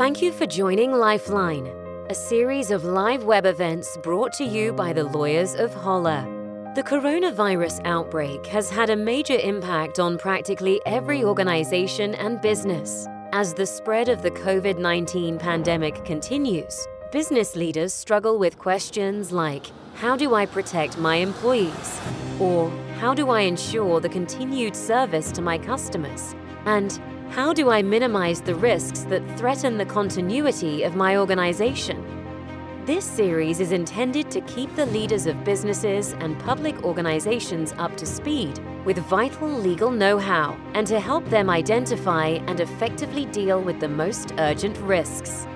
Thank you for joining Lifeline, a series of live web events brought to you by the lawyers of Holler. The coronavirus outbreak has had a major impact on practically every organization and business. As the spread of the COVID 19 pandemic continues, business leaders struggle with questions like How do I protect my employees? Or How do I ensure the continued service to my customers? And how do I minimize the risks that threaten the continuity of my organization? This series is intended to keep the leaders of businesses and public organizations up to speed with vital legal know how and to help them identify and effectively deal with the most urgent risks.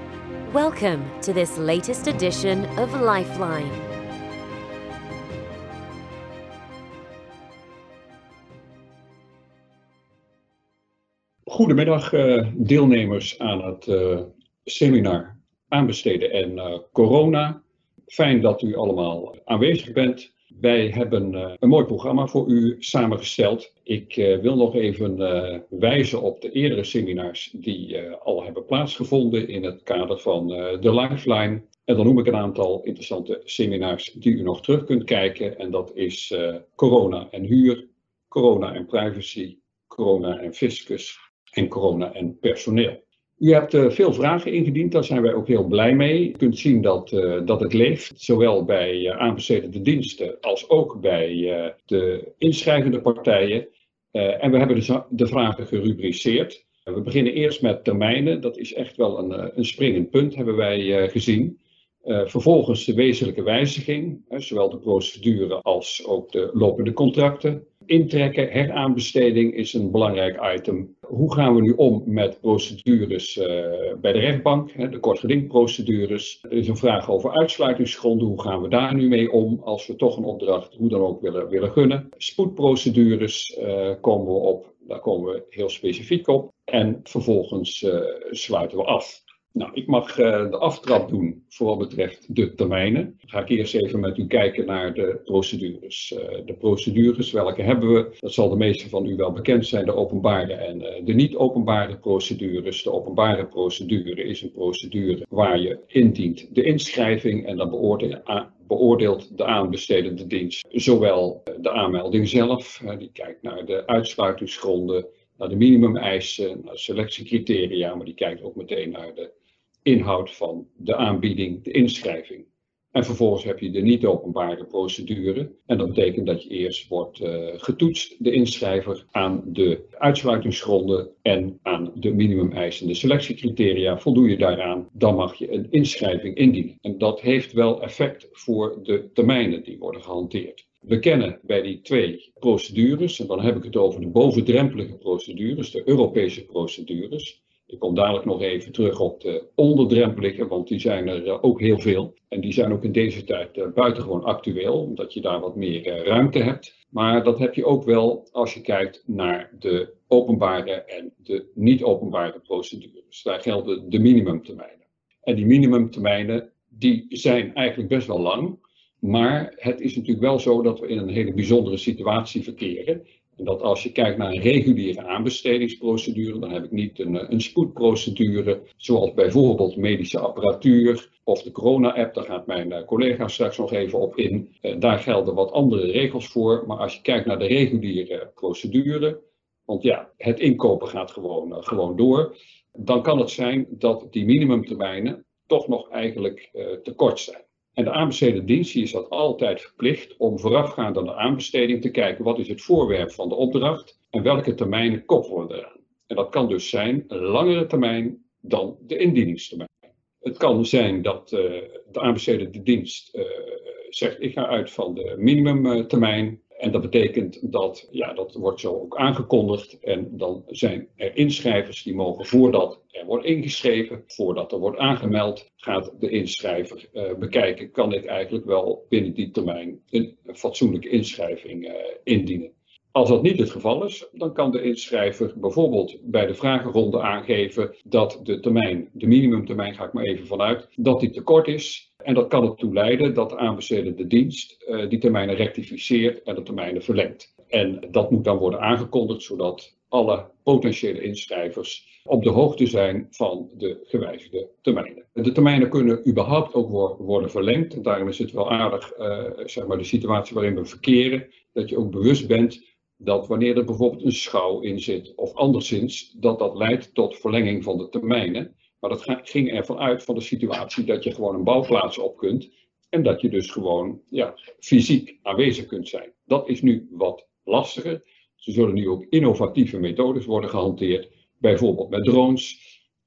Welcome to this latest edition of Lifeline. Goedemiddag uh, deelnemers aan het uh, seminar aanbesteden en uh, corona. Fijn dat u allemaal aanwezig bent. Wij hebben een mooi programma voor u samengesteld. Ik wil nog even wijzen op de eerdere seminars die al hebben plaatsgevonden in het kader van de Lifeline. En dan noem ik een aantal interessante seminars die u nog terug kunt kijken. En dat is corona en huur, corona en privacy, corona en fiscus en corona en personeel. U hebt uh, veel vragen ingediend, daar zijn wij ook heel blij mee. U kunt zien dat, uh, dat het leeft, zowel bij uh, aanbestedende diensten als ook bij de inschrijvende partijen. en we hebben dus de vragen gerubriceerd. We beginnen eerst met termijnen, dat is echt wel een, een springend punt, hebben wij gezien. vervolgens de wezenlijke wijziging, zowel de procedure als ook de lopende contracten. Intrekken, heraanbesteding is een belangrijk item. Hoe gaan we nu om met procedures uh, bij de rechtbank, hè, de kortgedingprocedures? Er is een vraag over uitsluitingsgronden. Hoe gaan we daar nu mee om als we toch een opdracht hoe dan ook willen, willen gunnen? Spoedprocedures uh, komen we op. Daar komen we heel specifiek op. En vervolgens uh, sluiten we af. Nou, ik mag uh, de aftrap doen voor wat betreft de termijnen. Ga ik eerst even met u kijken naar de procedures. Uh, de procedures, welke hebben we? Dat zal de meeste van u wel bekend zijn, de openbare en uh, de niet-openbare procedures. De openbare procedure is een procedure waar je indient de inschrijving en dan beoordeelt de aanbestedende dienst zowel de aanmelding zelf, die kijkt naar de uitsluitingsgronden, naar de minimumeisen, naar selectiecriteria, maar die kijkt ook meteen naar de inhoud van de aanbieding, de inschrijving. En vervolgens heb je de niet-openbare procedure. En dat betekent dat je eerst wordt uh, getoetst, de inschrijver, aan de uitsluitingsgronden en aan de minimumeisen. De selectiecriteria. Voldoe je daaraan, dan mag je een inschrijving indienen. En dat heeft wel effect voor de termijnen die worden gehanteerd. We kennen bij die twee procedures, en dan heb ik het over de bovendrempelige procedures, de Europese procedures. Ik kom dadelijk nog even terug op de onderdrempelige, want die zijn er eh, ook heel veel. En die zijn ook in deze tijd uh, buitengewoon actueel, omdat je daar wat meer uh, ruimte hebt. Maar dat heb je ook wel als je kijkt naar de openbare en de niet-openbare procedures. Daar gelden de minimumtermijnen. En die minimumtermijnen die zijn eigenlijk best wel lang. Maar het is natuurlijk wel zo dat we in een hele bijzondere situatie verkeren. Dat als je kijkt naar een reguliere aanbestedingsprocedure, dan heb ik niet een, een spoedprocedure, zoals bijvoorbeeld medische apparatuur of de corona-app, daar gaat mijn eh, collega straks nog even op in. Eh, daar gelden wat andere regels voor, maar als je kijkt naar de reguliere procedure, want ja, het inkopen gaat gewoon, gewoon door, dan kan het zijn dat die minimumtermijnen toch nog eigenlijk te kort zijn. En de aanbestedende dienst is dat altijd verplicht om voorafgaand aan de aanbesteding te kijken wat is het voorwerp van de opdracht en welke termijnen koppelen we eraan. En dat kan dus zijn een langere termijn dan de indieningstermijn. Het kan zijn dat uh, de aanbestedende dienst uh, zegt ik ga uit van de minimumtermijn en dat betekent dat, ja, dat wordt zo ook aangekondigd. En dan zijn er inschrijvers die mogen voordat er wordt ingeschreven, voordat er wordt aangemeld, gaat de inschrijver uh, bekijken, kan ik eigenlijk wel binnen die termijn een, fatsoenlijke inschrijving uh, indienen. Als dat niet het geval is, dan kan de inschrijver bijvoorbeeld bij de vragenronde aangeven dat de termijn, de minimumtermijn ga ik maar even vanuit, dat die te kort is. En dat kan ertoe leiden dat de aanbestedende dienst uh, die termijnen rectificeert en de termijnen verlengt. En dat moet dan worden aangekondigd, zodat alle potentiële inschrijvers op de hoogte zijn van de gewijzigde termijnen. De termijnen kunnen überhaupt ook worden verlengd. En daarom is het wel aardig, uh, zeg maar, de situatie waarin we verkeren, dat je ook bewust bent dat wanneer er bijvoorbeeld een schouw in zit of anderszins, dat dat leidt tot verlenging van de termijnen. Maar dat ging ervan uit van de situatie dat je gewoon een bouwplaats op kunt en dat je dus gewoon ja, fysiek aanwezig kunt zijn. Dat is nu wat lastiger. Er zullen nu ook innovatieve methodes worden gehanteerd, bijvoorbeeld met drones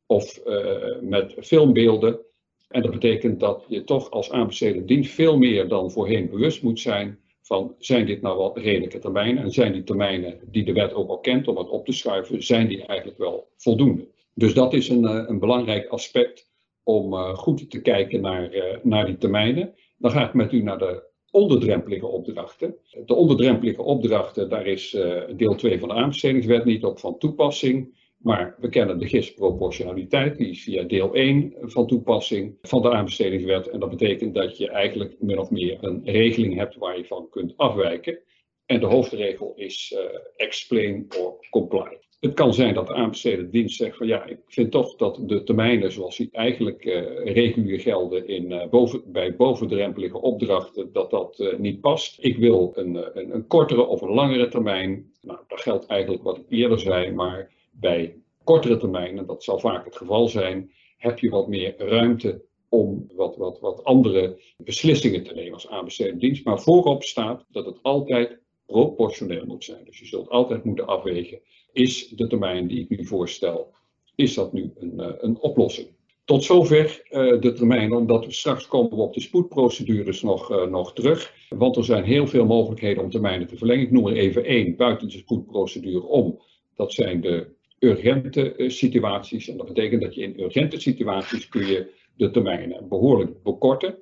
of uh, met filmbeelden. En dat betekent dat je toch als aanbestedende dienst veel meer dan voorheen bewust moet zijn van zijn dit nou wel redelijke termijnen en zijn die termijnen die de wet ook al kent om het op te schuiven, zijn die eigenlijk wel voldoende. Dus dat is een, eh, een belangrijk aspect om uh, goed te kijken naar, uh, naar die termijnen. Dan ga ik met u naar de onderdrempelige opdrachten. De onderdrempelige opdrachten, daar is deel 2 van de aanbestedingswet niet op van toepassing. Maar we kennen de GIS-proportionaliteit, die is via deel 1 van toepassing van de aanbestedingswet. En dat betekent dat je eigenlijk min of meer een regeling hebt waar je van kunt afwijken. En de hoofdregel is uh, explain or comply. Het kan zijn dat de aanbestedende dienst zegt van ja, ik vind toch dat de termijnen zoals die eigenlijk uh, regulier gelden in, uh, boven, bij bovendrempelige opdrachten, dat dat niet past. Ik wil een, een, een, kortere of een langere termijn. Nou, dat geldt eigenlijk wat ik eerder zei, maar bij kortere termijnen, dat zal vaak het geval zijn, heb je wat meer ruimte om wat, wat, wat andere beslissingen te nemen als aanbestedende dienst. Maar voorop staat dat het altijd proportioneel moet zijn. Dus je zult altijd moeten afwegen, is de termijn die ik nu voorstel, is dat nu een, uh, een oplossing? Tot zover uh, de termijn, omdat we straks komen op de spoedprocedures nog, uh, nog terug. Want er zijn heel veel mogelijkheden om termijnen te verlengen. Ik noem er even één buiten de spoedprocedure om. Dat zijn de urgente situaties. En dat betekent dat je in urgente situaties kun je de termijnen behoorlijk bekorten.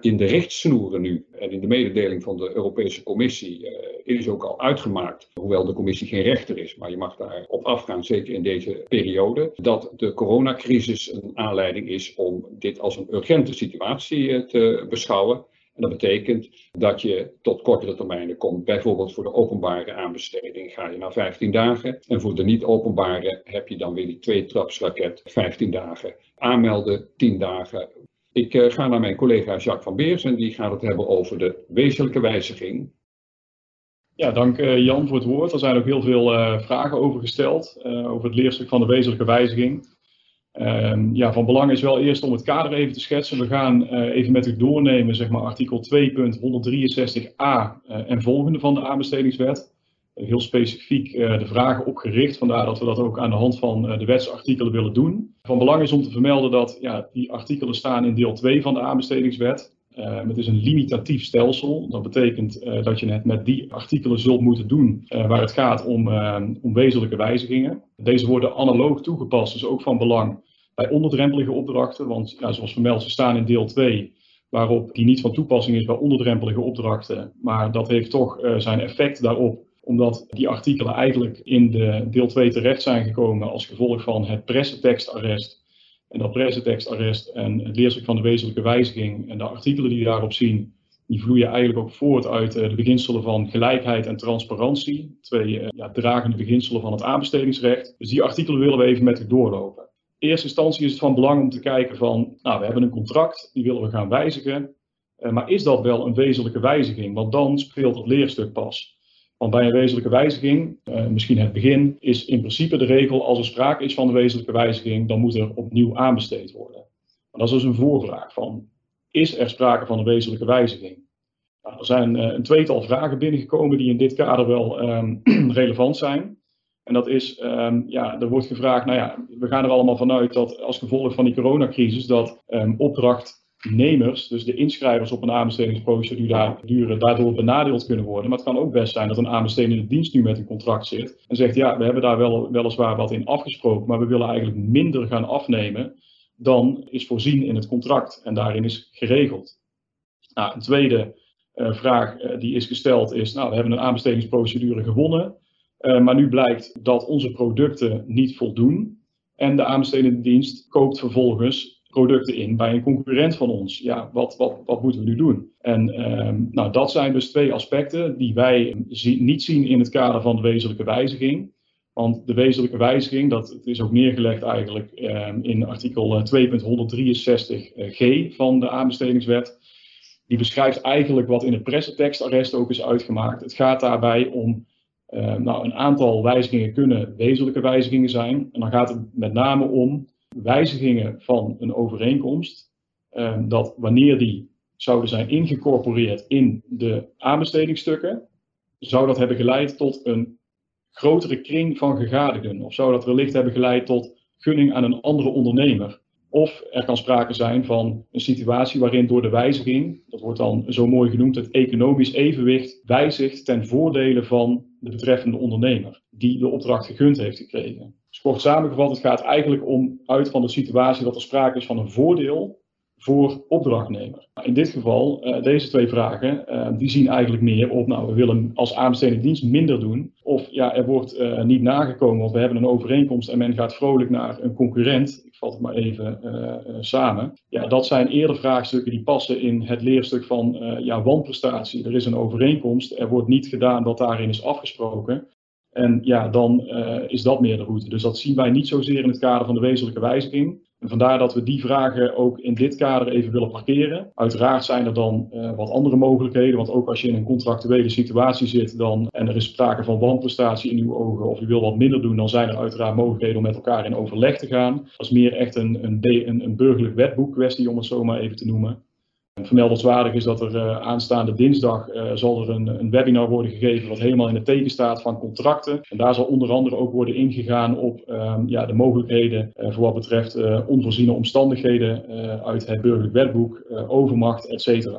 In de rechtssnoeren nu en in de mededeling van de Europese Commissie uh, is ook al uitgemaakt, hoewel de Commissie geen rechter is, maar je mag daarop afgaan, zeker in deze periode, dat de coronacrisis een aanleiding is om dit als een urgente situatie te beschouwen. Dat betekent dat je tot kortere termijnen komt. Bijvoorbeeld voor de openbare aanbesteding ga je naar 15 dagen. En voor de niet-openbare heb je dan weer die twee-trapsraket 15 dagen. Aanmelden 10 dagen. Ik uh, ga naar mijn collega Jacques van Beers en die gaat het hebben over de wezenlijke wijziging. Ja, dank uh, Jan voor het woord. Er zijn ook heel veel uh, vragen over gesteld over het leerstuk van de wezenlijke wijziging. Ehm, ja, van belang is wel eerst om het kader even te schetsen. We gaan even met u doornemen, zeg maar, artikel 2.163a en volgende van de aanbestedingswet heel specifiek de vragen opgericht. Vandaar dat we dat ook aan de hand van de wetsartikelen willen doen. Van belang is om te vermelden dat ja, die artikelen staan in deel 2 van de aanbestedingswet. Uh, het is een limitatief stelsel. Dat betekent dat je het met die artikelen zult moeten doen waar het gaat om, om wezenlijke wijzigingen. Deze worden analoog toegepast, dus ook van belang bij onderdrempelige opdrachten. Want ja, zoals vermeld, ze staan in deel 2 waarop die niet van toepassing is bij onderdrempelige opdrachten. Maar dat heeft toch zijn effect daarop omdat die artikelen eigenlijk in de deel 2 terecht zijn gekomen als gevolg van het pressetekstarrest. En dat pressetekstarrest en het leerstuk van de wezenlijke wijziging en de artikelen die daarop zien, die vloeien eigenlijk ook voort uit eh, de beginselen van gelijkheid en transparantie. Twee eh, ja, dragende beginselen van het aanbestedingsrecht. Dus die artikelen willen we even met u doorlopen. In eerste instantie is het van belang om te kijken van, nou we hebben een contract, die willen we gaan wijzigen. Uh, maar is dat wel een wezenlijke wijziging? Want dan speelt het leerstuk pas. Want bij een wezenlijke wijziging, uh, misschien het begin, is in principe de regel als er sprake is van een wezenlijke wijziging, dan moet er opnieuw aanbesteed worden. Maar dat is dus een voorvraag van, is er sprake van een wezenlijke wijziging? Nou, er zijn uh, een tweetal vragen binnengekomen die in dit kader wel um, relevant zijn. En dat is, um, ja, er wordt gevraagd, nou ja, we gaan er allemaal vanuit dat als gevolg van die coronacrisis dat um, opdracht nemers, dus de inschrijvers op een aanbestedingsprocedure, daardoor benadeeld kunnen worden. Maar het kan ook best zijn dat een aanbestedende dienst nu met een contract zit en zegt, ja, we hebben daar wel, weliswaar wat in afgesproken, maar we willen eigenlijk minder gaan afnemen dan is voorzien in het contract en daarin is geregeld. Nou, een tweede uh, vraag uh, die is gesteld is, nou, we hebben een aanbestedingsprocedure gewonnen, uh, maar nu blijkt dat onze producten niet voldoen. En de aanbestedende dienst koopt vervolgens producten in bij een concurrent van ons. Ja, wat, wat, wat moeten we nu doen? En um, nou, dat zijn dus twee aspecten die wij niet zien in het kader van de wezenlijke wijziging. Want de wezenlijke wijziging, dat is ook neergelegd eigenlijk ehm, in artikel 2.163g van de aanbestedingswet. Die beschrijft eigenlijk wat in het pressentekstarrest ook is uitgemaakt. Het gaat daarbij om ehm, nou, een aantal wijzigingen kunnen wezenlijke wijzigingen zijn. En dan gaat het met name om wijzigingen van een overeenkomst. Ehm, dat wanneer die zouden zijn ingecorporeerd in de aanbestedingsstukken, zou dat hebben geleid tot een grotere kring van gegadigden? Of zou dat wellicht hebben geleid tot gunning aan een andere ondernemer? Of er kan sprake zijn van een situatie waarin door de wijziging, dat wordt dan zo mooi genoemd, het economisch evenwicht wijzigt ten voordele van de betreffende ondernemer die de opdracht gegund heeft gekregen. Kort samengevat, het gaat eigenlijk om uit van de situatie dat er sprake is van een voordeel voor opdrachtnemer. In dit geval, uh, deze twee vragen, uh, die zien eigenlijk meer op, nou, we willen als aanbestedende dienst minder doen. Of ja, er wordt uh, niet nagekomen, want we hebben een overeenkomst en men gaat vrolijk naar een concurrent. Ik val het maar even samen. Ja, dat zijn eerder vraagstukken die passen in het leerstuk van ja, wanprestatie. Er is een overeenkomst, er wordt niet gedaan wat daarin is afgesproken. En ja, dan is dat meer de route. Dus dat zien wij niet zozeer in het kader van de wezenlijke wijziging. En vandaar dat we die vragen ook in dit kader even willen parkeren. Uiteraard zijn er dan uh, wat andere mogelijkheden, want ook als je in een contractuele situatie zit dan, en er is sprake van wanprestatie in uw ogen of u wil wat minder doen, dan zijn er uiteraard mogelijkheden om met elkaar in overleg te gaan. Dat is meer echt een, een, een, een burgerlijk wetboek kwestie, om het zo maar even te noemen. Vermeldenswaardig is dat er uh, aanstaande dinsdag uh, zal er een, een, webinar worden gegeven wat helemaal in het teken staat van contracten. En daar zal onder andere ook worden ingegaan op um, ja, de mogelijkheden uh, voor wat betreft onvoorziene omstandigheden uit het burgerlijk wetboek, overmacht, etc.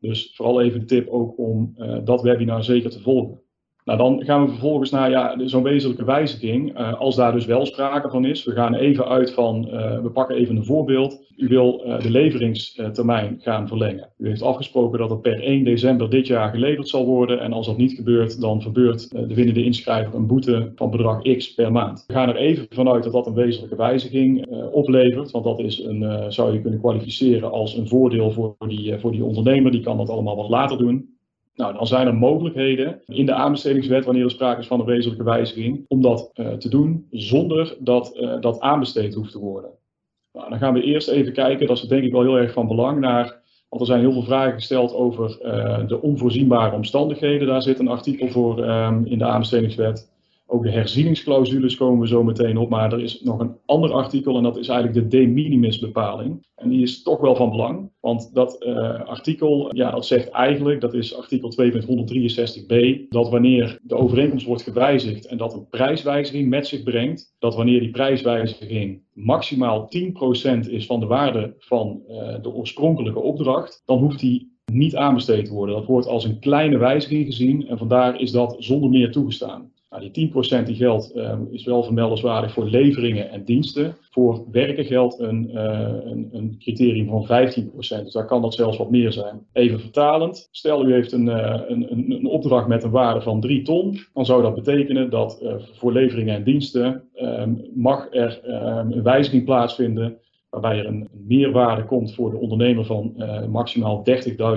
Dus vooral even de tip ook om dat webinar zeker te volgen. Nou, dan gaan we vervolgens naar ja, zo'n wezenlijke wijziging. Uh, als daar dus wel sprake van is. We gaan even uit van, uh, we pakken even een voorbeeld. U wil uh, de leveringstermijn gaan verlengen. U heeft afgesproken dat het per 1 december dit jaar geleverd zal worden. En als dat niet gebeurt, dan verbeurt de winnende inschrijver een boete van bedrag X per maand. We gaan er even vanuit dat dat een wezenlijke wijziging oplevert. Want dat is een, zou je kunnen kwalificeren als een voordeel voor die, voor die ondernemer. Die kan dat allemaal wat later doen. Nou, dan zijn er mogelijkheden in de aanbestedingswet, wanneer er sprake is van een wezenlijke wijziging, om dat uh, te doen zonder dat uh, dat aanbesteed hoeft te worden. Nou, dan gaan we eerst even kijken, dat is denk ik wel heel erg van belang, naar, want er zijn heel veel vragen gesteld over uh, de onvoorzienbare omstandigheden. Daar zit een artikel voor um, in de aanbestedingswet. Ook de herzieningsclausules komen we zo meteen op, maar er is nog een ander artikel en dat is eigenlijk de de minimis bepaling. En die is toch wel van belang, want dat uh, artikel, ja, dat zegt eigenlijk, dat is artikel 2.163b, dat wanneer de overeenkomst wordt gewijzigd en dat een prijswijziging met zich brengt, dat wanneer die prijswijziging maximaal 10% is van de waarde van uh, de oorspronkelijke opdracht, dan hoeft die niet aanbesteed te worden. Dat wordt als een kleine wijziging gezien en vandaar is dat zonder meer toegestaan. Nou, die 10% die geldt um, is wel vermeldenswaardig voor leveringen en diensten. Voor werken geldt een, uh, een, een, criterium van 15%. Dus daar kan dat zelfs wat meer zijn. Even vertalend. Stel u heeft een, uh, een, een, opdracht met een waarde van 3 ton. Dan zou dat betekenen dat uh, voor leveringen en diensten um, mag er um, een wijziging plaatsvinden waarbij er een, meerwaarde komt voor de ondernemer van uh, maximaal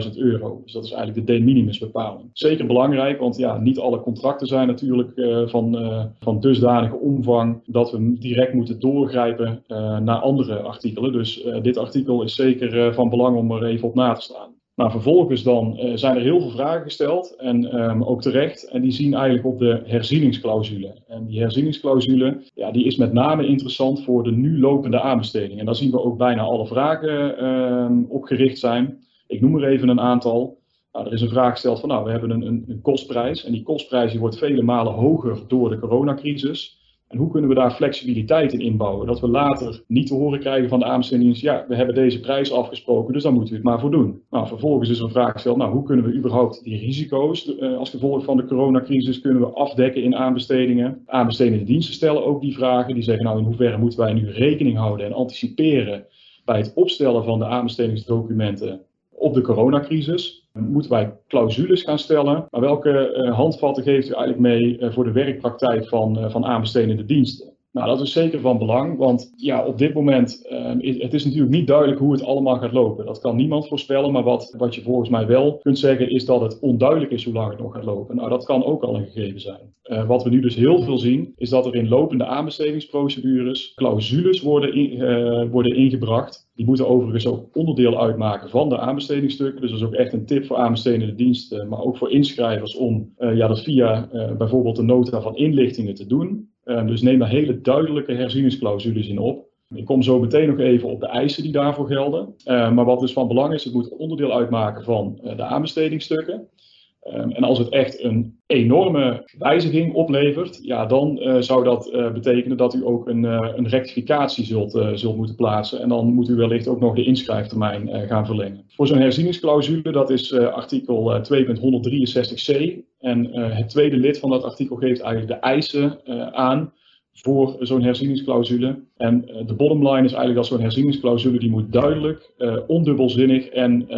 30.000 euro. Dus dat is eigenlijk de de minimis bepaling. Zeker belangrijk, want ja, niet alle contracten zijn natuurlijk uh, van, uh, van dusdanige omvang dat we direct moeten doorgrijpen naar andere artikelen. Dus dit artikel is zeker van belang om er even op na te staan. Maar vervolgens dan uh, zijn er heel veel vragen gesteld, en um, ook terecht, en die zien eigenlijk op de herzieningsclausule. En die herzieningsclausule, ja, die is met name interessant voor de nu lopende aanbesteding. En daar zien we ook bijna alle vragen um, op gericht zijn. Ik noem er even een aantal. Nou, er is een vraag gesteld van, nou, we hebben een, een, een kostprijs, en die kostprijs die wordt vele malen hoger door de coronacrisis. En hoe kunnen we daar flexibiliteit in inbouwen? Dat we later niet te horen krijgen van de aanbestedingsdienst, ja, we hebben deze prijs afgesproken, dus daar moeten we het maar voor doen. Nou, vervolgens is er een vraag gesteld, nou, hoe kunnen we überhaupt die risico's uh, als gevolg van de coronacrisis kunnen we afdekken in aanbestedingen? Aanbestedende diensten stellen ook die vragen. Die zeggen, nou, in hoeverre moeten wij nu rekening houden en anticiperen bij het opstellen van de aanbestedingsdocumenten op de coronacrisis. Moeten wij clausules gaan stellen? Maar welke uh, handvatten geeft u eigenlijk mee uh, voor de werkpraktijk van, uh, van aanbestedende diensten? Nou, dat is zeker van belang, want ja, op dit moment uh, is het is natuurlijk niet duidelijk hoe het allemaal gaat lopen. Dat kan niemand voorspellen, maar wat, wat je volgens mij wel kunt zeggen is dat het onduidelijk is hoe lang het nog gaat lopen. Nou, dat kan ook al een gegeven zijn. Uh, wat we nu dus heel veel zien, is dat er in lopende aanbestedingsprocedures clausules worden, uh, worden ingebracht. Die moeten overigens ook onderdeel uitmaken van de aanbestedingsstukken. Dus dat is ook echt een tip voor aanbestedende diensten, maar ook voor inschrijvers om ja, dat via bijvoorbeeld de nota van inlichtingen te doen. Uh, dus neem daar hele duidelijke herzieningsclausules in op. Ik kom zo meteen nog even op de eisen die daarvoor gelden. Uh, maar wat dus van belang is, het moet onderdeel uitmaken van uh, de aanbestedingsstukken. Um, en als het echt een enorme wijziging oplevert, ja, dan uh, zou dat uh, betekenen dat u ook een, uh, een rectificatie zult, zult moeten plaatsen. En dan moet u wellicht ook nog de inschrijftermijn gaan verlengen. Voor zo'n herzieningsclausule, dat is artikel 2.163c. En het tweede lid van dat artikel geeft eigenlijk de eisen aan voor zo'n herzieningsclausule. En de bottom line is eigenlijk dat zo'n herzieningsclausule die moet duidelijk, ondubbelzinnig en,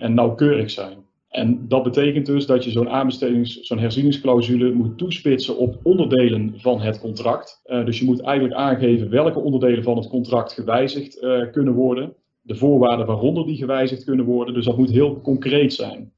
en nauwkeurig zijn. En dat betekent dus dat je zo'n aanbestedings, zo'n herzieningsclausule moet toespitsen op onderdelen van het contract. Uh, dus je moet eigenlijk aangeven welke onderdelen van het contract gewijzigd uh, kunnen worden. De voorwaarden waaronder die gewijzigd kunnen worden. Dus dat moet heel concreet zijn.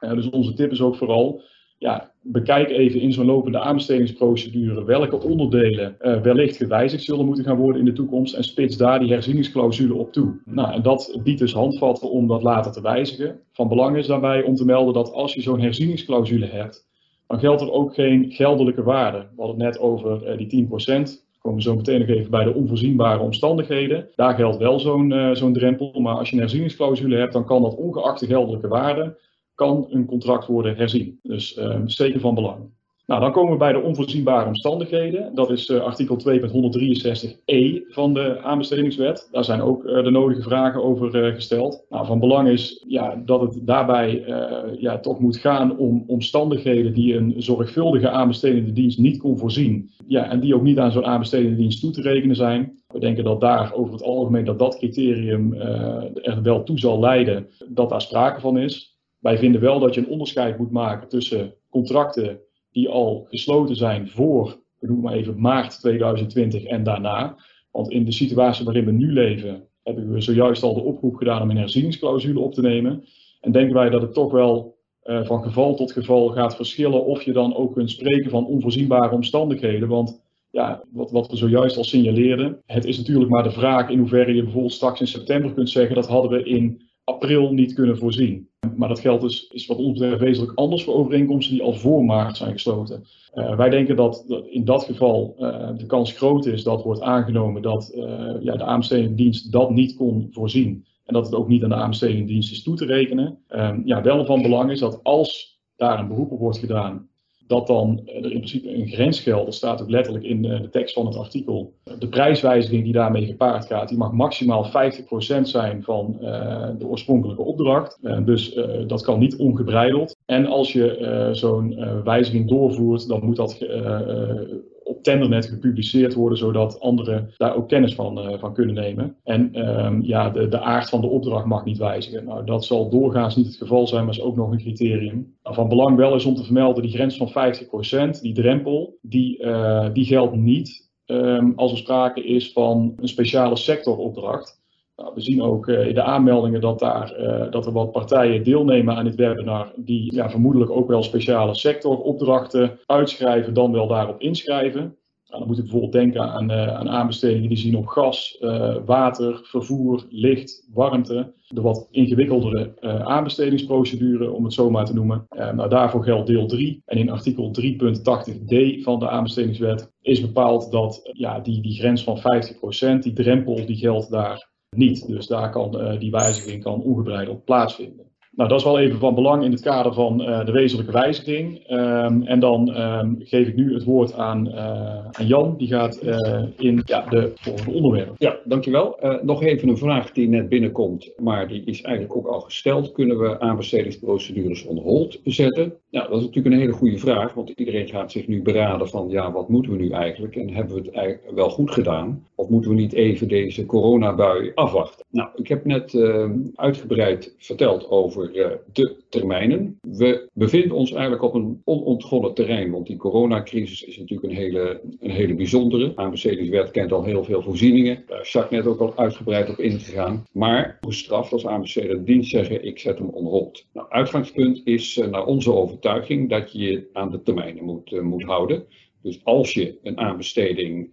Uh, dus onze tip is ook vooral ja, bekijk even in zo'n lopende aanbestedingsprocedure welke onderdelen uh, wellicht gewijzigd zullen moeten gaan worden in de toekomst en spits daar die herzieningsclausule op toe. Nou, en dat biedt dus handvatten om dat later te wijzigen. Van belang is daarbij om te melden dat als je zo'n herzieningsclausule hebt, dan geldt er ook geen geldelijke waarde. We hadden het net over uh, die 10%. Komen we zo meteen nog even bij de onvoorzienbare omstandigheden. Daar geldt wel zo'n uh, zo'n drempel. Maar als je een herzieningsclausule hebt, dan kan dat ongeacht de geldelijke waarde kan een contract worden herzien. Dus zeker van belang. Nou, dan komen we bij de onvoorzienbare omstandigheden. Dat is uh, artikel 2.163e van de aanbestedingswet. Daar zijn ook uh, de nodige vragen over uh, gesteld. Nou, van belang is ja, dat het daarbij ja, toch moet gaan om omstandigheden die een zorgvuldige aanbestedende dienst niet kon voorzien. Ja, en die ook niet aan zo'n aanbestedende dienst toe te rekenen zijn. We denken dat daar over het algemeen dat dat criterium er wel toe zal leiden dat daar sprake van is. Wij vinden wel dat je een onderscheid moet maken tussen contracten die al gesloten zijn voor, we noemen maar even maart 2020 en daarna. Want in de situatie waarin we nu leven, hebben we zojuist al de oproep gedaan om een herzieningsclausule op te nemen. En denken wij dat het toch wel uh, van geval tot geval gaat verschillen of je dan ook kunt spreken van onvoorzienbare omstandigheden. Want ja, wat, wat we zojuist al signaleerden, het is natuurlijk maar de vraag in hoeverre je bijvoorbeeld straks in september kunt zeggen dat hadden we in april niet kunnen voorzien. Maar dat geldt dus, is wat ons betreft wezenlijk anders voor overeenkomsten die al voor maart zijn gesloten. Uh, wij denken dat, in dat geval uh, de kans groot is dat wordt aangenomen dat uh, ja, de aanbestedende dienst dat niet kon voorzien. En dat het ook niet aan de aanbestedende dienst is toe te rekenen. Ehm, ja, wel van belang is dat als daar een beroep op wordt gedaan dat dan er in principe een grens geldt. Dat staat ook letterlijk in de tekst van het artikel. De prijswijziging die daarmee gepaard gaat, die mag maximaal 50% zijn van de oorspronkelijke opdracht. Dus dat kan niet ongebreideld. En als je zo'n wijziging doorvoert, dan moet dat op Tendernet gepubliceerd worden, zodat anderen daar ook kennis van, uh, van kunnen nemen. En um, ja, de, de aard van de opdracht mag niet wijzigen. Nou, dat zal doorgaans niet het geval zijn, maar is ook nog een criterium. Nou, van belang wel is om te vermelden, die grens van 50%, die drempel, die, uh, die geldt niet um, als er sprake is van een speciale sectoropdracht. Nou, we zien ook uh, in de aanmeldingen dat, daar, uh, dat er wat partijen deelnemen aan dit webinar, die ja, vermoedelijk ook wel speciale sectoropdrachten uitschrijven, dan wel daarop inschrijven. Nou, dan moet ik bijvoorbeeld denken aan, uh, aan aanbestedingen die zien op gas, water, vervoer, licht, warmte. De wat ingewikkeldere aanbestedingsprocedure, om het zo maar te noemen. nou, daarvoor geldt deel 3. En in artikel 3.80d van de aanbestedingswet is bepaald dat ja, die, die grens van 50%, die drempel, die geldt daar niet. Dus daar kan uh, die wijziging kan ongebreideld plaatsvinden. Nou, dat is wel even van belang in het kader van uh, de wezenlijke wijziging. Um, en dan um, geef ik nu het woord aan, uh, aan Jan, die gaat uh, in ja, de volgende onderwerpen. Ja, dankjewel. nog even een vraag die net binnenkomt, maar die is eigenlijk ook al gesteld. Kunnen we aanbestedingsprocedures on hold zetten? Nou, dat is natuurlijk een hele goede vraag, want iedereen gaat zich nu beraden van ja, wat moeten we nu eigenlijk? En hebben we het eigenlijk wel goed gedaan? Of moeten we niet even deze coronabui afwachten? Nou, ik heb net uitgebreid verteld over over de termijnen. We bevinden ons eigenlijk op een onontgonnen terrein, want die coronacrisis is natuurlijk een hele, een hele bijzondere. Aanbestedingswet kent al heel veel voorzieningen. Daar is Jacques net ook al uitgebreid op ingegaan. Maar gestraft als aanbesteder dienst zeggen, ik zet hem on hold. Nou, uitgangspunt is naar onze overtuiging dat je je aan de termijnen moet, moet houden. Dus als je een aanbesteding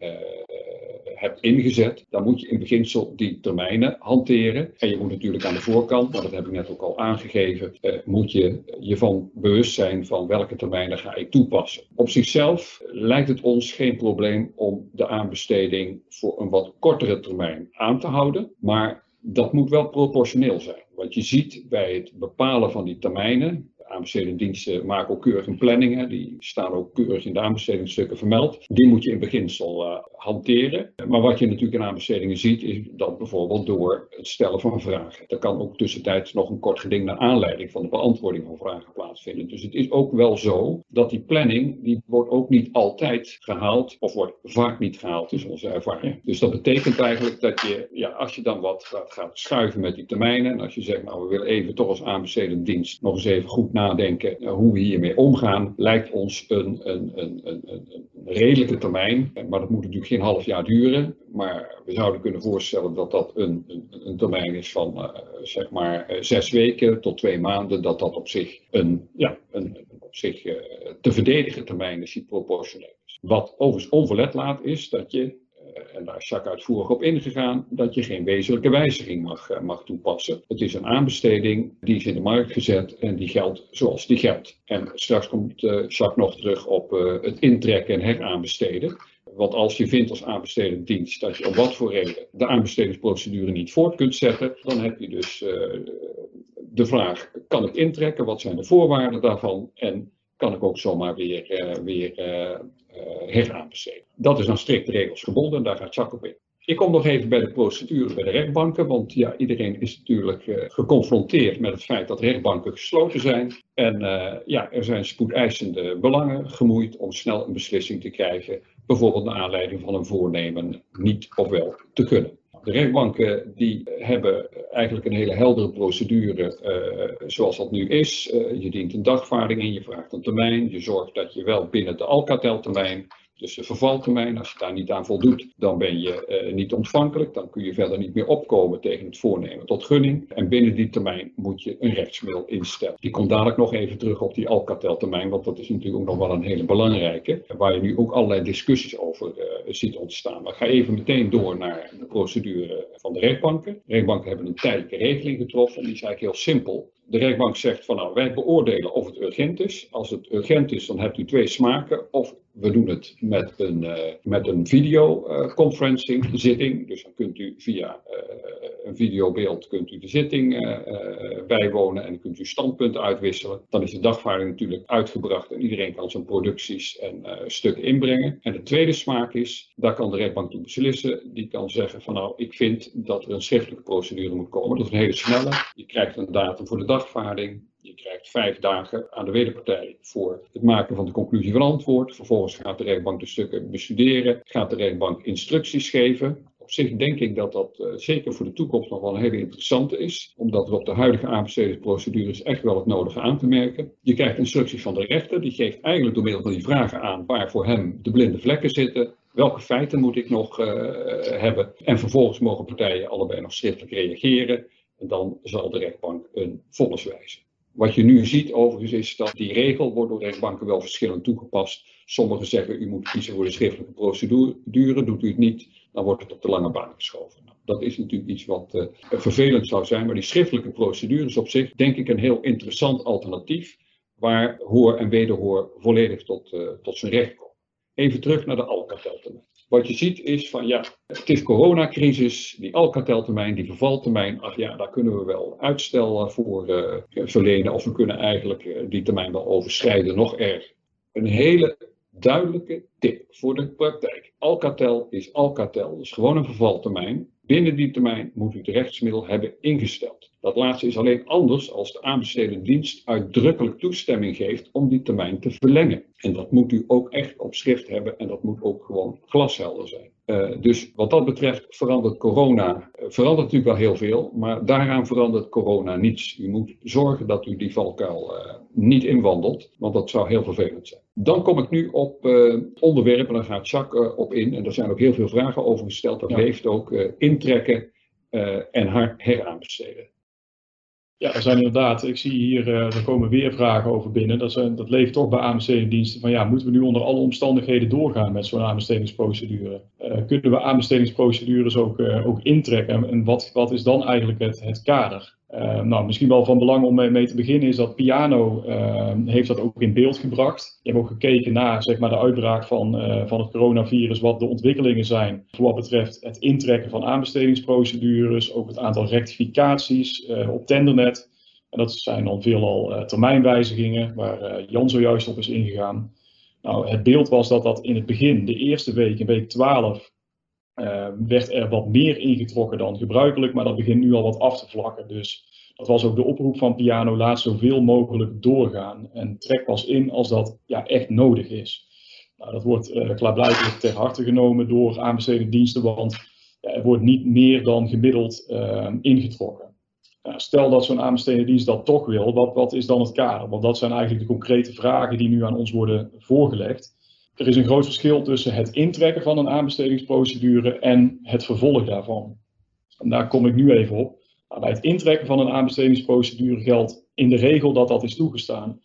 hebt ingezet, dan moet je in beginsel die termijnen hanteren. En je moet natuurlijk aan de voorkant, maar dat heb ik net ook al aangegeven, uh, moet je je van bewust zijn van welke termijnen ga ik toepassen. Op zichzelf lijkt het ons geen probleem om de aanbesteding voor een wat kortere termijn aan te houden, maar dat moet wel proportioneel zijn. Wat je ziet bij het bepalen van die termijnen, aanbestedingsdiensten maken ook keurig een planning. Die staan ook keurig in de aanbestedingsstukken vermeld. Die moet je in beginsel uh, hanteren. Maar wat je natuurlijk in aanbestedingen ziet, is dat bijvoorbeeld door het stellen van vragen. Er kan ook tussentijds nog een kort geding naar aanleiding van de beantwoording van vragen plaatsvinden. Dus het is ook wel zo dat die planning, die wordt ook niet altijd gehaald, of wordt vaak niet gehaald, is onze ervaring. Dus dat betekent eigenlijk dat je, ja, als je dan wat gaat, schuiven met die termijnen, en als je zegt, nou we willen even toch als aanbestedend dienst nog eens even goed nadenken uh, hoe we hiermee omgaan, lijkt ons een, een, een, een, een redelijke termijn. Maar dat moet natuurlijk geen half jaar duren. Maar we zouden kunnen voorstellen dat dat een, een, een termijn is van uh, zeg maar uh, zes weken tot twee maanden. Dat dat op zich een, ja, een, op zich uh, te verdedigen termijn is die proportioneel is. Wat overigens onverlet laat is dat je en daar is Jacques uitvoerig op ingegaan, dat je geen wezenlijke wijziging mag, mag toepassen. Het is een aanbesteding, die is in de markt gezet en die geldt zoals die geldt. En straks komt uh, Jacques nog terug op het intrekken en heraanbesteden. Want als je vindt als aanbestedend dienst dat je om wat voor reden de aanbestedingsprocedure niet voort kunt zetten, dan heb je dus uh, de vraag: kan ik intrekken? Wat zijn de voorwaarden daarvan? En kan ik ook zomaar weer, weer heraanbesteden? Dat is aan strikte regels gebonden en daar gaat Jacques op in. Ik kom nog even bij de procedure bij de rechtbanken, want ja, iedereen is natuurlijk uh, geconfronteerd met het feit dat rechtbanken gesloten zijn. En uh, ja, er zijn spoedeisende belangen gemoeid om snel een beslissing te krijgen, bijvoorbeeld naar aanleiding van een voornemen niet of wel te kunnen. De rechtbanken die hebben eigenlijk een hele heldere procedure uh, zoals dat nu is. je dient een dagvaarding in, je vraagt een termijn, je zorgt dat je wel binnen de Alcatel-termijn dus de vervaltermijn, als je daar niet aan voldoet, dan ben je uh, niet ontvankelijk. Dan kun je verder niet meer opkomen tegen het voornemen tot gunning. En binnen die termijn moet je een rechtsmiddel instellen. Die komt dadelijk nog even terug op die Alcatel-termijn, want dat is natuurlijk ook nog wel een hele belangrijke. Waar je nu ook allerlei discussies over uh, ziet ontstaan. Maar ik ga even meteen door naar de procedure van de rechtbanken. De rechtbanken hebben een tijdelijke regeling getroffen. En die is eigenlijk heel simpel. De rechtbank zegt van nou, wij beoordelen of het urgent is. Als het urgent is, dan hebt u twee smaken. Of we doen het met een, uh, met een videoconferencing uh, zitting. Dus dan kunt u via uh, een videobeeld kunt u de zitting bijwonen en kunt u standpunten uitwisselen. Dan is de dagvaarding natuurlijk uitgebracht en iedereen kan zijn producties en stukken inbrengen. En de tweede smaak is, daar kan de rechtbank toe beslissen. Die kan zeggen van nou, ik vind dat er een schriftelijke procedure moet komen. Dat is een hele snelle. Je krijgt een datum voor de dagvaarding. Je krijgt vijf dagen aan de wederpartij voor het maken van de conclusie van antwoord. Vervolgens gaat de rechtbank de stukken bestuderen, gaat de rechtbank instructies geven. Op zich denk ik dat dat uh, zeker voor de toekomst nog wel een hele interessante is, omdat er op de huidige aanbestedingsprocedures echt wel het nodige aan te merken. Je krijgt instructies van de rechter, die geeft eigenlijk door middel van die vragen aan waar voor hem de blinde vlekken zitten. Welke feiten moet ik nog uh, hebben? En vervolgens mogen partijen allebei nog schriftelijk reageren. Dan zal de rechtbank een vonnis wijzen. Wat je nu ziet overigens is dat die regel wordt door rechtbanken wel verschillend toegepast. Sommigen zeggen u moet kiezen voor de schriftelijke procedure, doet u het niet, dan wordt het op de lange baan geschoven. Nou, dat is natuurlijk iets wat uh, vervelend zou zijn, maar die schriftelijke procedure is op zich denk ik een heel interessant alternatief waar hoor en wederhoor volledig tot, uh, tot zijn recht komen. Even terug naar de Alcatel-termijn. Wat je ziet is van ja, het is coronacrisis, die Alcatel-termijn, die vervaltermijn, ach ja, daar kunnen we wel uitstel voor uh, verlenen of we kunnen eigenlijk uh, die termijn wel overschrijden, nog erger. Een hele duidelijke tip voor de praktijk. Alcatel is Alcatel, dus gewoon een vervaltermijn. Binnen die termijn moet u het rechtsmiddel hebben ingesteld. Dat laatste is alleen anders als de aanbestedende dienst uitdrukkelijk toestemming geeft om die termijn te verlengen. En dat moet u ook echt op schrift hebben en dat moet ook gewoon glashelder zijn. Uh, dus wat dat betreft verandert corona, uh, verandert natuurlijk wel heel veel, maar daaraan verandert corona niets. U moet zorgen dat u die valkuil uh, niet inwandelt, want dat zou heel vervelend zijn. Dan kom ik nu op onderwerpen, daar gaat Jacques op in, en er zijn ook heel veel vragen over gesteld. Dat ja. heeft ook intrekken en heraanbesteden. Ja, er zijn inderdaad, ik zie hier, er komen weer vragen over binnen. Dat, zijn, dat leeft toch bij aanbestedingsdiensten van ja, moeten we nu onder alle omstandigheden doorgaan met zo'n aanbestedingsprocedure? Kunnen we aanbestedingsprocedures ook, ook intrekken? En wat, wat is dan eigenlijk het, het kader? Uh, nou, misschien wel van belang om mee, te beginnen is dat Piano uh, heeft dat ook in beeld gebracht. Je hebt ook gekeken naar zeg maar, de uitbraak van, uh, van het coronavirus, wat de ontwikkelingen zijn voor wat betreft het intrekken van aanbestedingsprocedures, ook het aantal rectificaties op Tendernet. En dat zijn dan veelal termijnwijzigingen, waar Jan zojuist op is ingegaan. Nou, het beeld was dat dat in het begin, de eerste week, in week 12, uh, werd er wat meer ingetrokken dan gebruikelijk, maar dat begint nu al wat af te vlakken. Dus dat was ook de oproep van Piano, laat zoveel mogelijk doorgaan en trek pas in als dat ja, echt nodig is. Nou, dat wordt uh, klaarblijkelijk ter harte genomen door aanbestedende diensten, want ja, er wordt niet meer dan gemiddeld uh, ingetrokken. Nou, stel dat zo'n aanbestedende dienst dat toch wil, wat, wat is dan het kader? Want dat zijn eigenlijk de concrete vragen die nu aan ons worden voorgelegd. Er is een groot verschil tussen het intrekken van een aanbestedingsprocedure en het vervolg daarvan. En daar kom ik nu even op. Bij het intrekken van een aanbestedingsprocedure geldt in de regel dat dat is toegestaan.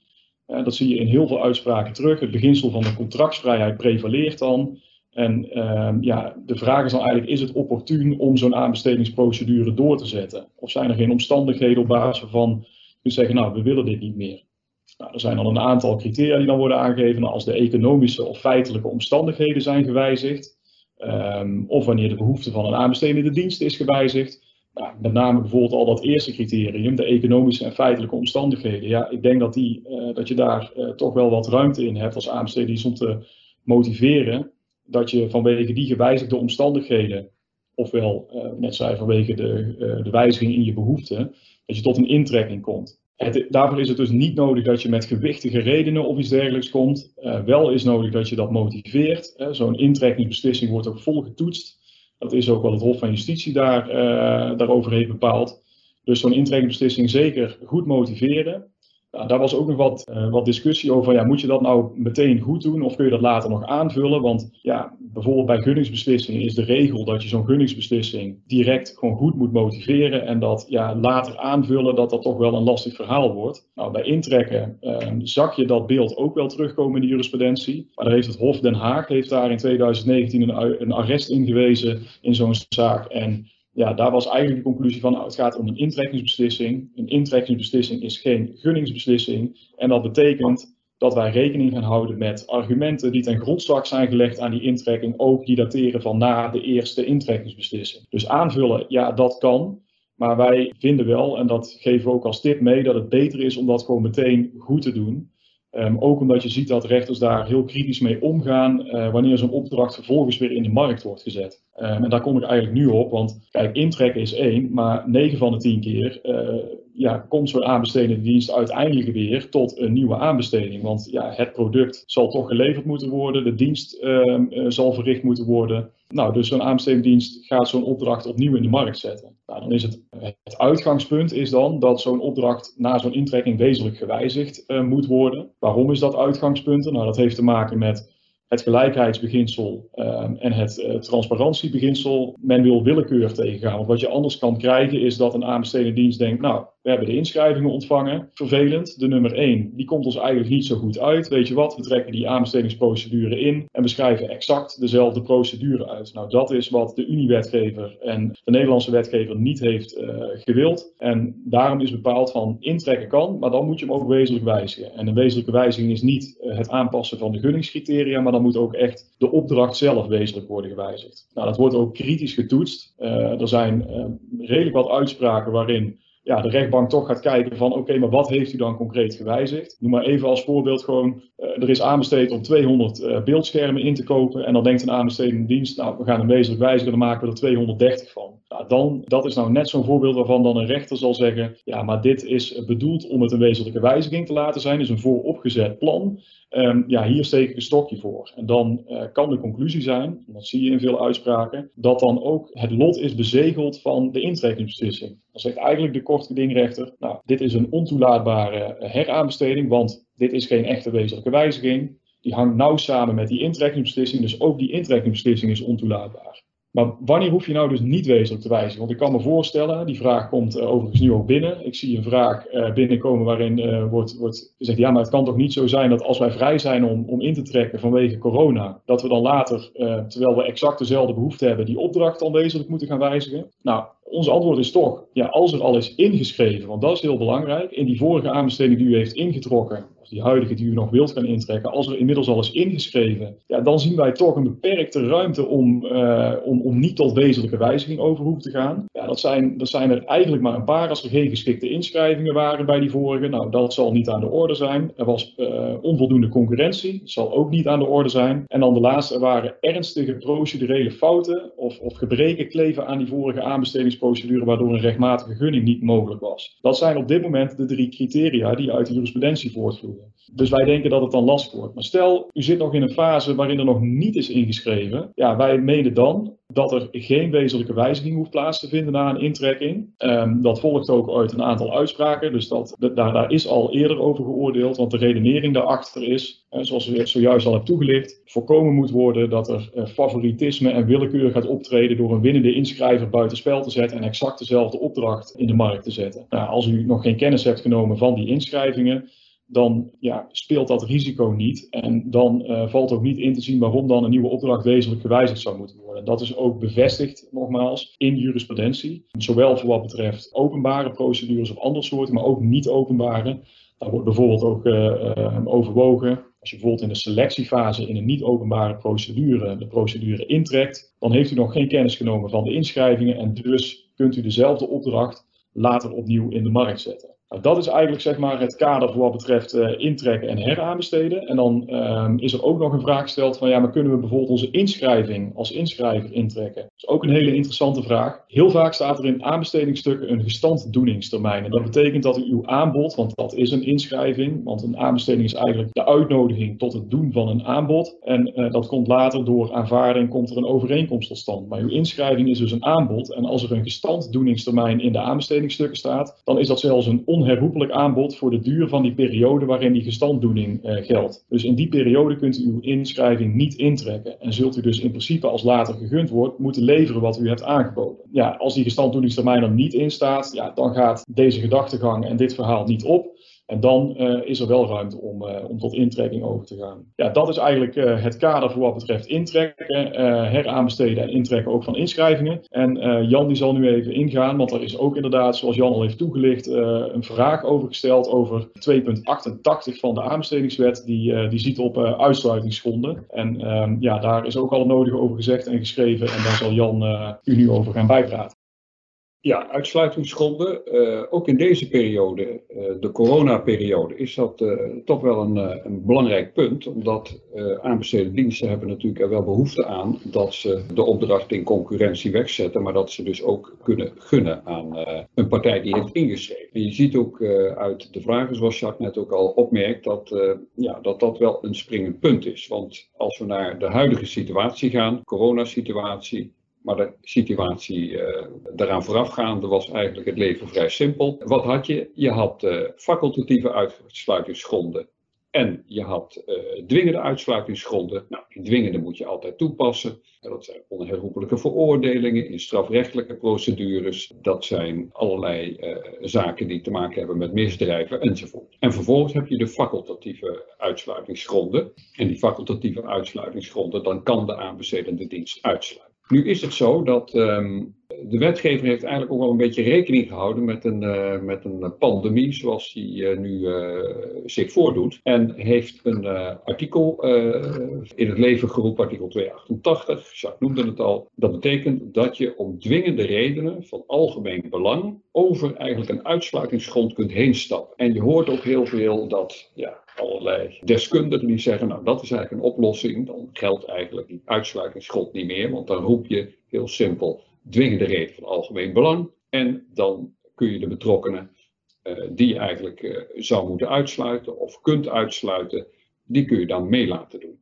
dat zie je in heel veel uitspraken terug. Het beginsel van de contractsvrijheid prevaleert dan. En uh, ja, de vraag is dan eigenlijk, is het opportun om zo'n aanbestedingsprocedure door te zetten? Of zijn er geen omstandigheden op basis waarvan je zeggen, nou, we willen dit niet meer? Nou, er zijn dan een aantal criteria die dan worden aangegeven. Nou, als de economische of feitelijke omstandigheden zijn gewijzigd, um, of wanneer de behoefte van een aanbestedende dienst is gewijzigd. Nou, met name bijvoorbeeld al dat eerste criterium, de economische en feitelijke omstandigheden. Ja, ik denk dat, die, uh, dat je daar uh, toch wel wat ruimte in hebt als aanbestedende dienst om te motiveren dat je vanwege die gewijzigde omstandigheden, ofwel uh, net zei vanwege de, de wijziging in je behoeften, dat je tot een intrekking komt. Daarvoor is het dus niet nodig dat je met gewichtige redenen of iets dergelijks komt. Uh, wel is nodig dat je dat motiveert. Zo'n intrekkingsbeslissing wordt ook vol getoetst. Dat is ook wat het Hof van Justitie daar, uh, daarover heeft bepaald. Dus zo'n intrekkingsbeslissing zeker goed motiveren. Nou, daar was ook nog wat, uh, wat discussie over. Ja, moet je dat nou meteen goed doen of kun je dat later nog aanvullen? Want ja, bijvoorbeeld bij gunningsbeslissingen is de regel dat je zo'n gunningsbeslissing direct gewoon goed moet motiveren. En dat ja, later aanvullen dat dat toch wel een lastig verhaal wordt. Nou, bij intrekken uh, zag je dat beeld ook wel terugkomen in de jurisprudentie. Maar daar heeft het Hof Den Haag heeft daar in 2019 een, een arrest ingewezen in zo'n zaak. En ja, daar was eigenlijk de conclusie van, nou, het gaat om een intrekkingsbeslissing. Een intrekkingsbeslissing is geen gunningsbeslissing. En dat betekent dat wij rekening gaan houden met argumenten die ten grondslag zijn gelegd aan die intrekking, ook die dateren van na de eerste intrekkingsbeslissing. Dus aanvullen, ja, dat kan. Maar wij vinden wel, en dat geven we ook als tip mee, dat het beter is om dat gewoon meteen goed te doen. Um, ook omdat je ziet dat rechters daar heel kritisch mee omgaan uh, wanneer zo'n opdracht vervolgens weer in de markt wordt gezet. Um, en daar kom ik eigenlijk nu op, want kijk, intrekken is één, maar 9 van de 10 keer uh, ja, komt zo'n aanbestedende dienst uiteindelijk weer tot een nieuwe aanbesteding. Want ja, het product zal toch geleverd moeten worden, de dienst uh, zal verricht moeten worden. Nou, dus zo'n aanbestedende dienst gaat zo'n opdracht opnieuw in de markt zetten. Nou, dan is het, het uitgangspunt is dan dat zo'n opdracht na zo'n intrekking wezenlijk gewijzigd uh, moet worden. Waarom is dat uitgangspunt? Nou, dat heeft te maken met het gelijkheidsbeginsel um, en het uh, transparantiebeginsel. Men wil willekeur tegengaan. Want wat je anders kan krijgen is dat een aanbestedende dienst denkt, nou, we hebben de inschrijvingen ontvangen. Vervelend, de nummer 1, die komt ons eigenlijk niet zo goed uit. Weet je wat, we trekken die aanbestedingsprocedure in en we schrijven exact dezelfde procedure uit. Nou, dat is wat de Unie-wetgever en de Nederlandse wetgever niet heeft uh, gewild. En daarom is bepaald van intrekken kan, maar dan moet je hem ook wezenlijk wijzigen. En een wezenlijke wijziging is niet uh, het aanpassen van de gunningscriteria, maar dan moet ook echt de opdracht zelf wezenlijk worden gewijzigd. Nou, dat wordt ook kritisch getoetst. Uh, er zijn redelijk wat uitspraken waarin ja, de rechtbank toch gaat kijken van oké, maar wat heeft u dan concreet gewijzigd? Noem maar even als voorbeeld gewoon, er is aanbesteed om 200 beeldschermen in te kopen en dan denkt een aanbestedende dienst, nou we gaan een wezenlijk wijzigen, dan maken we er 230 van. Dan, dat is nou net zo'n voorbeeld waarvan dan een rechter zal zeggen, ja, maar dit is bedoeld om het een wezenlijke wijziging te laten zijn, is een vooropgezet plan. Um, ja, hier steek ik een stokje voor. En dan uh, kan de conclusie zijn, dat zie je in veel uitspraken, dat dan ook het lot is bezegeld van de intrekkingsbeslissing. Dan zegt eigenlijk de kortgedingrechter, nou, dit is een ontoelaatbare eh, heraanbesteding, want dit is geen echte wezenlijke wijziging. Die hangt nauw samen met die intrekkingsbeslissing, dus ook die intrekkingsbeslissing is ontoelaatbaar. Maar wanneer hoef je nou dus niet wezenlijk te wijzigen? Want ik kan me voorstellen, die vraag komt uh, overigens nu ook binnen. Ik zie een vraag uh, binnenkomen waarin uh, wordt, wordt gezegd, ja, maar het kan toch niet zo zijn dat als wij vrij zijn om, om in te trekken vanwege corona, dat we dan later, terwijl we exact dezelfde behoefte hebben, die opdracht dan wezenlijk moeten gaan wijzigen? Nou, ons antwoord is toch, ja, als er al is ingeschreven, want dat is heel belangrijk, in die vorige aanbesteding die u heeft ingetrokken, die huidige die u nog wilt gaan intrekken, als er inmiddels al is ingeschreven, ja, dan zien wij toch een beperkte ruimte om, uh, om, om niet tot wezenlijke wijziging over te gaan. Ja, dat zijn, dat zijn er eigenlijk maar een paar als er geen geschikte inschrijvingen waren bij die vorige. Nou, dat zal niet aan de orde zijn. Er was uh, onvoldoende concurrentie, dat zal ook niet aan de orde zijn. En dan de laatste, er waren ernstige procedurele fouten of, of gebreken kleven aan die vorige aanbestedingsprocedure, waardoor een rechtmatige gunning niet mogelijk was. Dat zijn op dit moment de drie criteria die uit de jurisprudentie voortvloeien. Dus wij denken dat het dan lastig wordt. Maar stel, u zit nog in een fase waarin er nog niet is ingeschreven. Ja, wij menen dan dat er geen wezenlijke wijziging hoeft plaats te vinden na een intrekking. Um, dat volgt ook uit een aantal uitspraken. Dus dat, daar, daar is al eerder over geoordeeld. Want de redenering daarachter is, zoals u zojuist al hebt toegelicht, voorkomen moet worden dat er uh, favoritisme en willekeur gaat optreden door een winnende inschrijver buitenspel te zetten en exact dezelfde opdracht in de markt te zetten. Nou, als u nog geen kennis hebt genomen van die inschrijvingen, dan ja, speelt dat risico niet. En dan uh, valt ook niet in te zien waarom dan een nieuwe opdracht wezenlijk gewijzigd zou moeten worden. Dat is ook bevestigd, nogmaals, in jurisprudentie. Zowel voor wat betreft openbare procedures of andere soorten, maar ook niet openbare. Daar wordt bijvoorbeeld ook uh, uh, overwogen. Als je bijvoorbeeld in de selectiefase in een niet-openbare procedure de procedure intrekt, dan heeft u nog geen kennis genomen van de inschrijvingen en dus kunt u dezelfde opdracht later opnieuw in de markt zetten. Nou, dat is eigenlijk zeg maar, het kader voor wat betreft uh, intrekken en heraanbesteden. En dan uh, is er ook nog een vraag gesteld van ja, maar kunnen we bijvoorbeeld onze inschrijving als inschrijver intrekken? Is ook een hele interessante vraag. Heel vaak staat er in aanbestedingsstukken een gestanddoeningstermijn. En dat betekent dat uw aanbod, want dat is een inschrijving, want een aanbesteding is eigenlijk de uitnodiging tot het doen van een aanbod. En uh, dat komt later door aanvaarding, komt er een overeenkomst tot stand. Maar uw inschrijving is dus een aanbod. En als er een gestanddoeningstermijn in de aanbestedingsstukken staat, dan is dat zelfs een onherroepelijk aanbod voor de duur van die periode waarin die gestanddoening uh, geldt. Dus in die periode kunt u uw inschrijving niet intrekken en zult u dus in principe als later gegund wordt moeten leveren wat u hebt aangeboden. Ja, als die gestanddoeningstermijn er niet in staat, ja, dan gaat deze gedachtegang en dit verhaal niet op. En dan uh, is er wel ruimte om, uh, om tot intrekking over te gaan. Ja, dat is eigenlijk uh, het kader voor wat betreft intrekken, heraanbesteden en intrekken ook van inschrijvingen. En Jan die zal nu even ingaan, want er is ook inderdaad, zoals Jan al heeft toegelicht, een vraag over gesteld over 2.88 van de aanbestedingswet. Die, die ziet op uitsluitingsgronden. En ehm, ja, daar is ook al het nodige over gezegd en geschreven. En daar zal Jan u nu over gaan bijpraten. Ja, uitsluitingsgronden. Uh, ook in deze periode, uh, de coronaperiode, is dat uh, toch wel een, een, belangrijk punt. Omdat aanbesteden diensten hebben natuurlijk er wel behoefte aan dat ze de opdracht in concurrentie wegzetten. Maar dat ze dus ook kunnen gunnen aan een partij die heeft ingeschreven. En je ziet ook uit de vragen, zoals Jacques net ook al opmerkt, dat, ja, dat dat wel een springend punt is. Want als we naar de huidige situatie gaan, coronasituatie, maar de situatie daaraan voorafgaande was eigenlijk het leven vrij simpel. Wat had je? Je had uh, facultatieve uitsluitingsgronden en je had uh, dwingende uitsluitingsgronden. Nou, die dwingende moet je altijd toepassen. Dat zijn onherroepelijke veroordelingen in strafrechtelijke procedures. Dat zijn allerlei zaken die te maken hebben met misdrijven enzovoort. En vervolgens heb je de facultatieve uitsluitingsgronden. En die facultatieve uitsluitingsgronden, dan kan de aanbestedende dienst uitsluiten. Nu is het zo dat um, de wetgever heeft eigenlijk ook wel een beetje rekening gehouden met een, uh, met een pandemie zoals die uh, nu uh, zich voordoet. En heeft een artikel in het leven geroepen, artikel 288, Jacques noemde het al. Dat betekent dat je om dwingende redenen van algemeen belang over eigenlijk een uitsluitingsgrond kunt heen stappen. En je hoort ook heel veel dat ja, allerlei deskundigen die zeggen, nou dat is eigenlijk een oplossing, dan geldt eigenlijk die uitsluitingsgrond niet meer, want dan roep je heel simpel dwingende reden van algemeen belang en dan kun je de betrokkenen uh, die je eigenlijk uh, zou moeten uitsluiten of kunt uitsluiten, die kun je dan mee laten doen.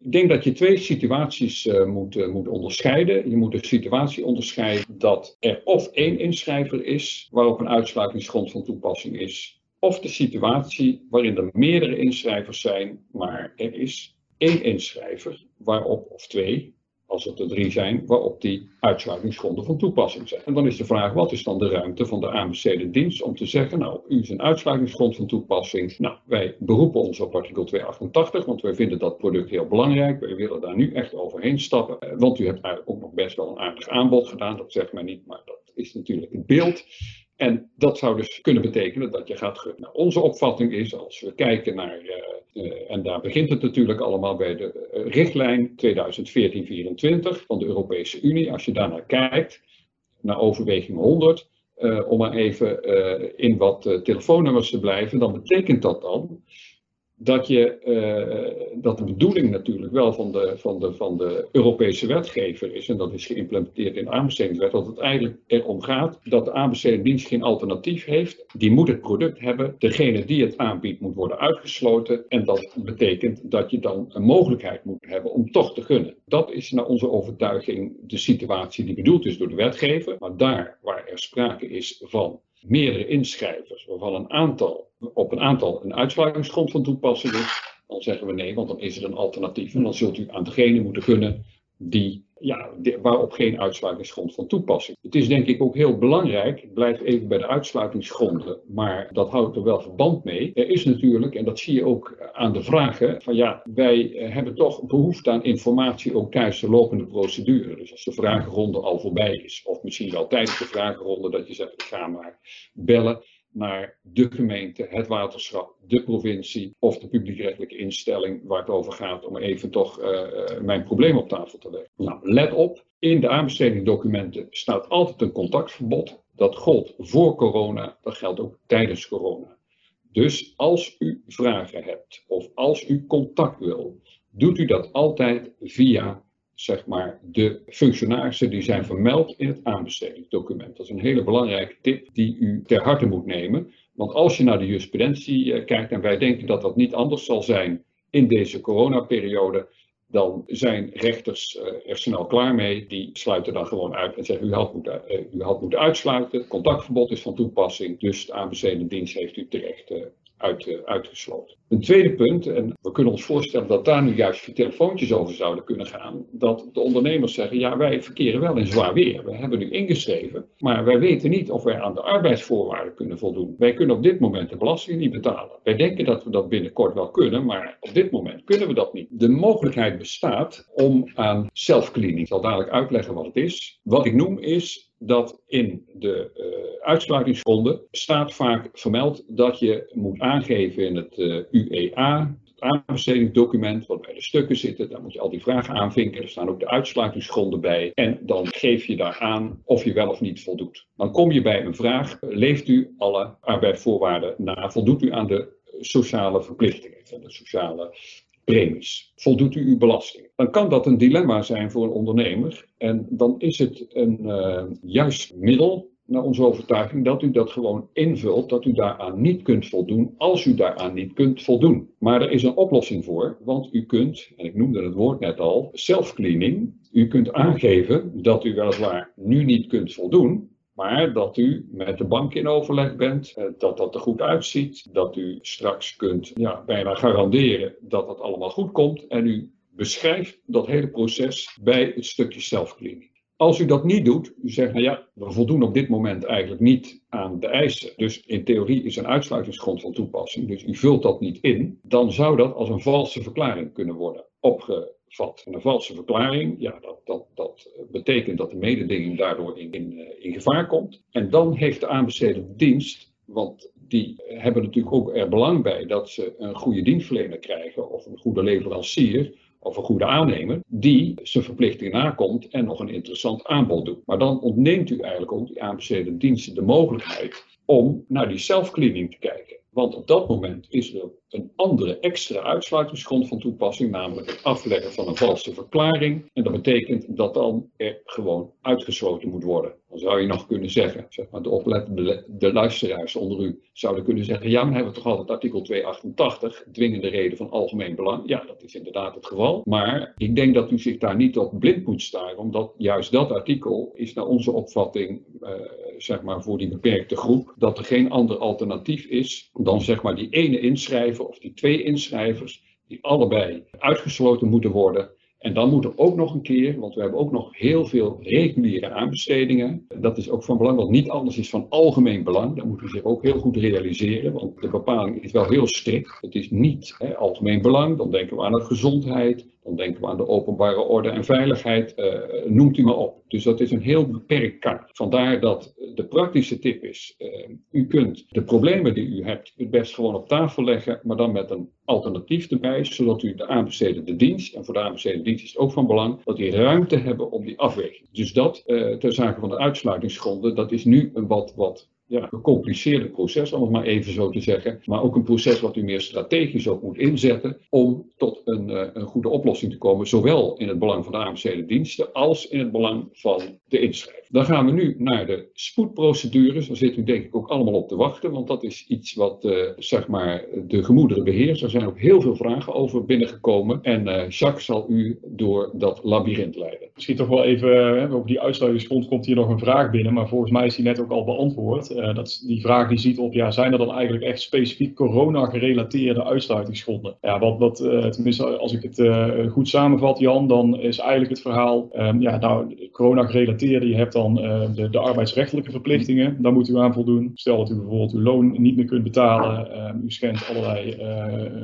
Ik denk dat je twee situaties uh, moet, moet onderscheiden. Je moet de situatie onderscheiden dat er of één inschrijver is waarop een uitsluitingsgrond van toepassing is, of de situatie waarin er meerdere inschrijvers zijn, maar er is één inschrijver waarop, of twee, als het er drie zijn, waarop die uitsluitingsgronden van toepassing zijn. En dan is de vraag, wat is dan de ruimte van de aanbesteden dienst om te zeggen, nou, u is een uitsluitingsgrond van toepassing. Nou, wij beroepen ons op artikel 288, want wij vinden dat product heel belangrijk. Wij willen daar nu echt overheen stappen, eh, want u hebt eigenlijk ook nog best wel een aardig aanbod gedaan. Dat zegt mij niet, maar dat is natuurlijk het beeld. En dat zou dus kunnen betekenen dat je gaat gunnen. Onze opvatting is, als we kijken naar, uh, uh, en daar begint het natuurlijk allemaal bij de uh, richtlijn 2014-24 van de Europese Unie. Als je daarnaar kijkt, naar overweging 100, om maar even in wat telefoonnummers te blijven, dan betekent dat dan dat, je, uh, dat de bedoeling natuurlijk wel van de, van, de, van de Europese wetgever is, en dat is geïmplementeerd in de aanbestedingswet, dat het eigenlijk erom gaat dat de aanbestedingsdienst geen alternatief heeft. Die moet het product hebben. Degene die het aanbiedt moet worden uitgesloten. En dat betekent dat je dan een mogelijkheid moet hebben om toch te gunnen. Dat is naar onze overtuiging de situatie die bedoeld is door de wetgever. Maar daar waar er sprake is van meerdere inschrijvers, waarvan een aantal op een aantal een uitsluitingsgrond van toepassing is, dan zeggen we nee, want dan is er een alternatief. En dan zult u aan degene moeten gunnen die, ja, waarop geen uitsluitingsgrond van toepassing. Het is denk ik ook heel belangrijk, ik blijf even bij de uitsluitingsgronden, maar dat houdt er wel verband mee. Er is natuurlijk, en dat zie je ook aan de vragen, van ja, wij eh, hebben toch behoefte aan informatie ook tijdens de lopende procedure. Dus als de vragenronde al voorbij is, of misschien wel tijdens de vragenronde dat je zegt, ga maar bellen naar de gemeente, het waterschap, de provincie of de publiekrechtelijke instelling waar het over gaat om even toch uh, mijn probleem op tafel te leggen. Nou, let op, in de aanbestedingsdocumenten staat altijd een contactverbod. Dat gold voor corona, dat geldt ook tijdens corona. Dus als u vragen hebt of als u contact wil, doet u dat altijd via zeg maar, de functionarissen die zijn vermeld in het aanbestedingsdocument. Dat is een hele belangrijke tip die u ter harte moet nemen. Want als je naar de jurisprudentie uh, kijkt, en wij denken dat dat niet anders zal zijn in deze coronaperiode, dan zijn rechters uh, er snel klaar mee. Die sluiten dan gewoon uit en zeggen: u had, moeten, uh, u had moeten uitsluiten. Contactverbod is van toepassing, dus de aanbestedende dienst heeft u terecht uit, uh, uitgesloten. Een tweede punt, en we kunnen ons voorstellen dat daar nu juist telefoontjes over zouden kunnen gaan, dat de ondernemers zeggen, ja wij verkeren wel in zwaar weer, we hebben nu ingeschreven, maar wij weten niet of wij aan de arbeidsvoorwaarden kunnen voldoen. Wij kunnen op dit moment de belasting niet betalen. Wij denken dat we dat binnenkort wel kunnen, maar op dit moment kunnen we dat niet. De mogelijkheid bestaat om aan self-cleaning, ik zal dadelijk uitleggen wat het is. Wat ik noem is dat in de uh, uitsluitingsgronden staat vaak vermeld dat je moet aangeven in het uh, UEA, het aanbestedingsdocument, wat bij de stukken zitten. Daar moet je al die vragen aanvinken. Er staan ook de uitsluitingsgronden bij. En dan geef je daar aan of je wel of niet voldoet. Dan kom je bij een vraag: leeft u alle arbeidsvoorwaarden na? Voldoet u aan de sociale verplichtingen van de sociale premies. Voldoet u uw belasting? Dan kan dat een dilemma zijn voor een ondernemer. En dan is het een uh, juist middel, naar onze overtuiging, dat u dat gewoon invult, dat u daaraan niet kunt voldoen, als u daaraan niet kunt voldoen. Maar er is een oplossing voor, want u kunt, en ik noemde het woord net al, self-cleaning. U kunt aangeven dat u weliswaar nu niet kunt voldoen, maar dat u met de bank in overleg bent, eh, dat dat er goed uitziet, dat u straks kunt ja, bijna garanderen dat dat allemaal goed komt en u beschrijft dat hele proces bij het stukje self-cleaning. Als u dat niet doet, u zegt, nou ja, we voldoen op dit moment eigenlijk niet aan de eisen. Dus in theorie is een uitsluitingsgrond van toepassing, dus u vult dat niet in, dan zou dat als een valse verklaring kunnen worden En een valse verklaring, ja, dat, dat, dat betekent dat de mededinging daardoor in, in, eh, in gevaar komt. En dan heeft de aanbestedende dienst, want die hebben natuurlijk ook er belang bij dat ze een goede dienstverlener krijgen of een goede leverancier of een goede aannemer, die zijn verplichtingen nakomt en nog een interessant aanbod doet. Maar dan ontneemt u eigenlijk ook die aanbestedende diensten de mogelijkheid om naar die self-cleaning te kijken. Want op dat moment is er een andere extra uitsluitingsgrond van toepassing, namelijk het afleggen van een valse verklaring. En dat betekent dat dan er gewoon uitgesloten moet worden. Dan zou je nog kunnen zeggen, zeg maar de oplettende de luisteraars onder u zouden kunnen zeggen, ja, maar hebben we toch altijd artikel 288, dwingende reden van algemeen belang. Ja, dat is inderdaad het geval. Maar ik denk dat u zich daar niet op blind moet staren, omdat juist dat artikel is naar onze opvatting, uh, zeg maar voor die beperkte groep, dat er geen ander alternatief is dan zeg maar die ene inschrijving of die twee inschrijvers, die allebei uitgesloten moeten worden. En dan moet er ook nog een keer, want we hebben ook nog heel veel reguliere aanbestedingen. Dat is ook van belang, want niet alles is van algemeen belang. Dat moeten we zich ook heel goed realiseren, want de bepaling is wel heel strikt. Het is niet hè, algemeen belang, dan denken we aan de gezondheid, dan denken we aan de openbare orde en veiligheid, uh, noemt u maar op. Dus dat is een heel beperkt kaart. Vandaar dat de praktische tip is, uh, u kunt de problemen die u hebt het best gewoon op tafel leggen, maar dan met een alternatief erbij, zodat u de aanbestedende dienst, en voor de aanbestedende dienst is het ook van belang, dat die ruimte hebben om die afweging. Dus dat, uh, ter zake van de uitsluitingsgronden, dat is nu een wat, wat ja, gecompliceerde proces, om het maar even zo te zeggen. Maar ook een proces wat u meer strategisch ook moet inzetten om tot een, uh, een goede oplossing te komen. Zowel in het belang van de AMC diensten als in het belang van de inschrijver. Dan gaan we nu naar de spoedprocedures. Daar zit u denk ik ook allemaal op te wachten, want dat is iets wat uh, zeg maar de gemoederen beheerst. Er zijn ook heel veel vragen over binnengekomen. En uh, Jacques zal u door dat labyrint leiden. Misschien toch wel even, over die uitsluitingsgrond komt hier nog een vraag binnen, maar volgens mij is die net ook al beantwoord. Uh, dat, die vraag die ziet op, ja, zijn er dan eigenlijk echt specifiek corona-gerelateerde uitsluitingsgronden? Ja, wat, wat uh, tenminste als ik het uh, goed samenvat, Jan, dan is eigenlijk het verhaal, um, ja, nou, corona-gerelateerde, je hebt dan de, de, arbeidsrechtelijke verplichtingen, daar moet u aan voldoen. Stel dat u bijvoorbeeld uw loon niet meer kunt betalen, um, u schendt allerlei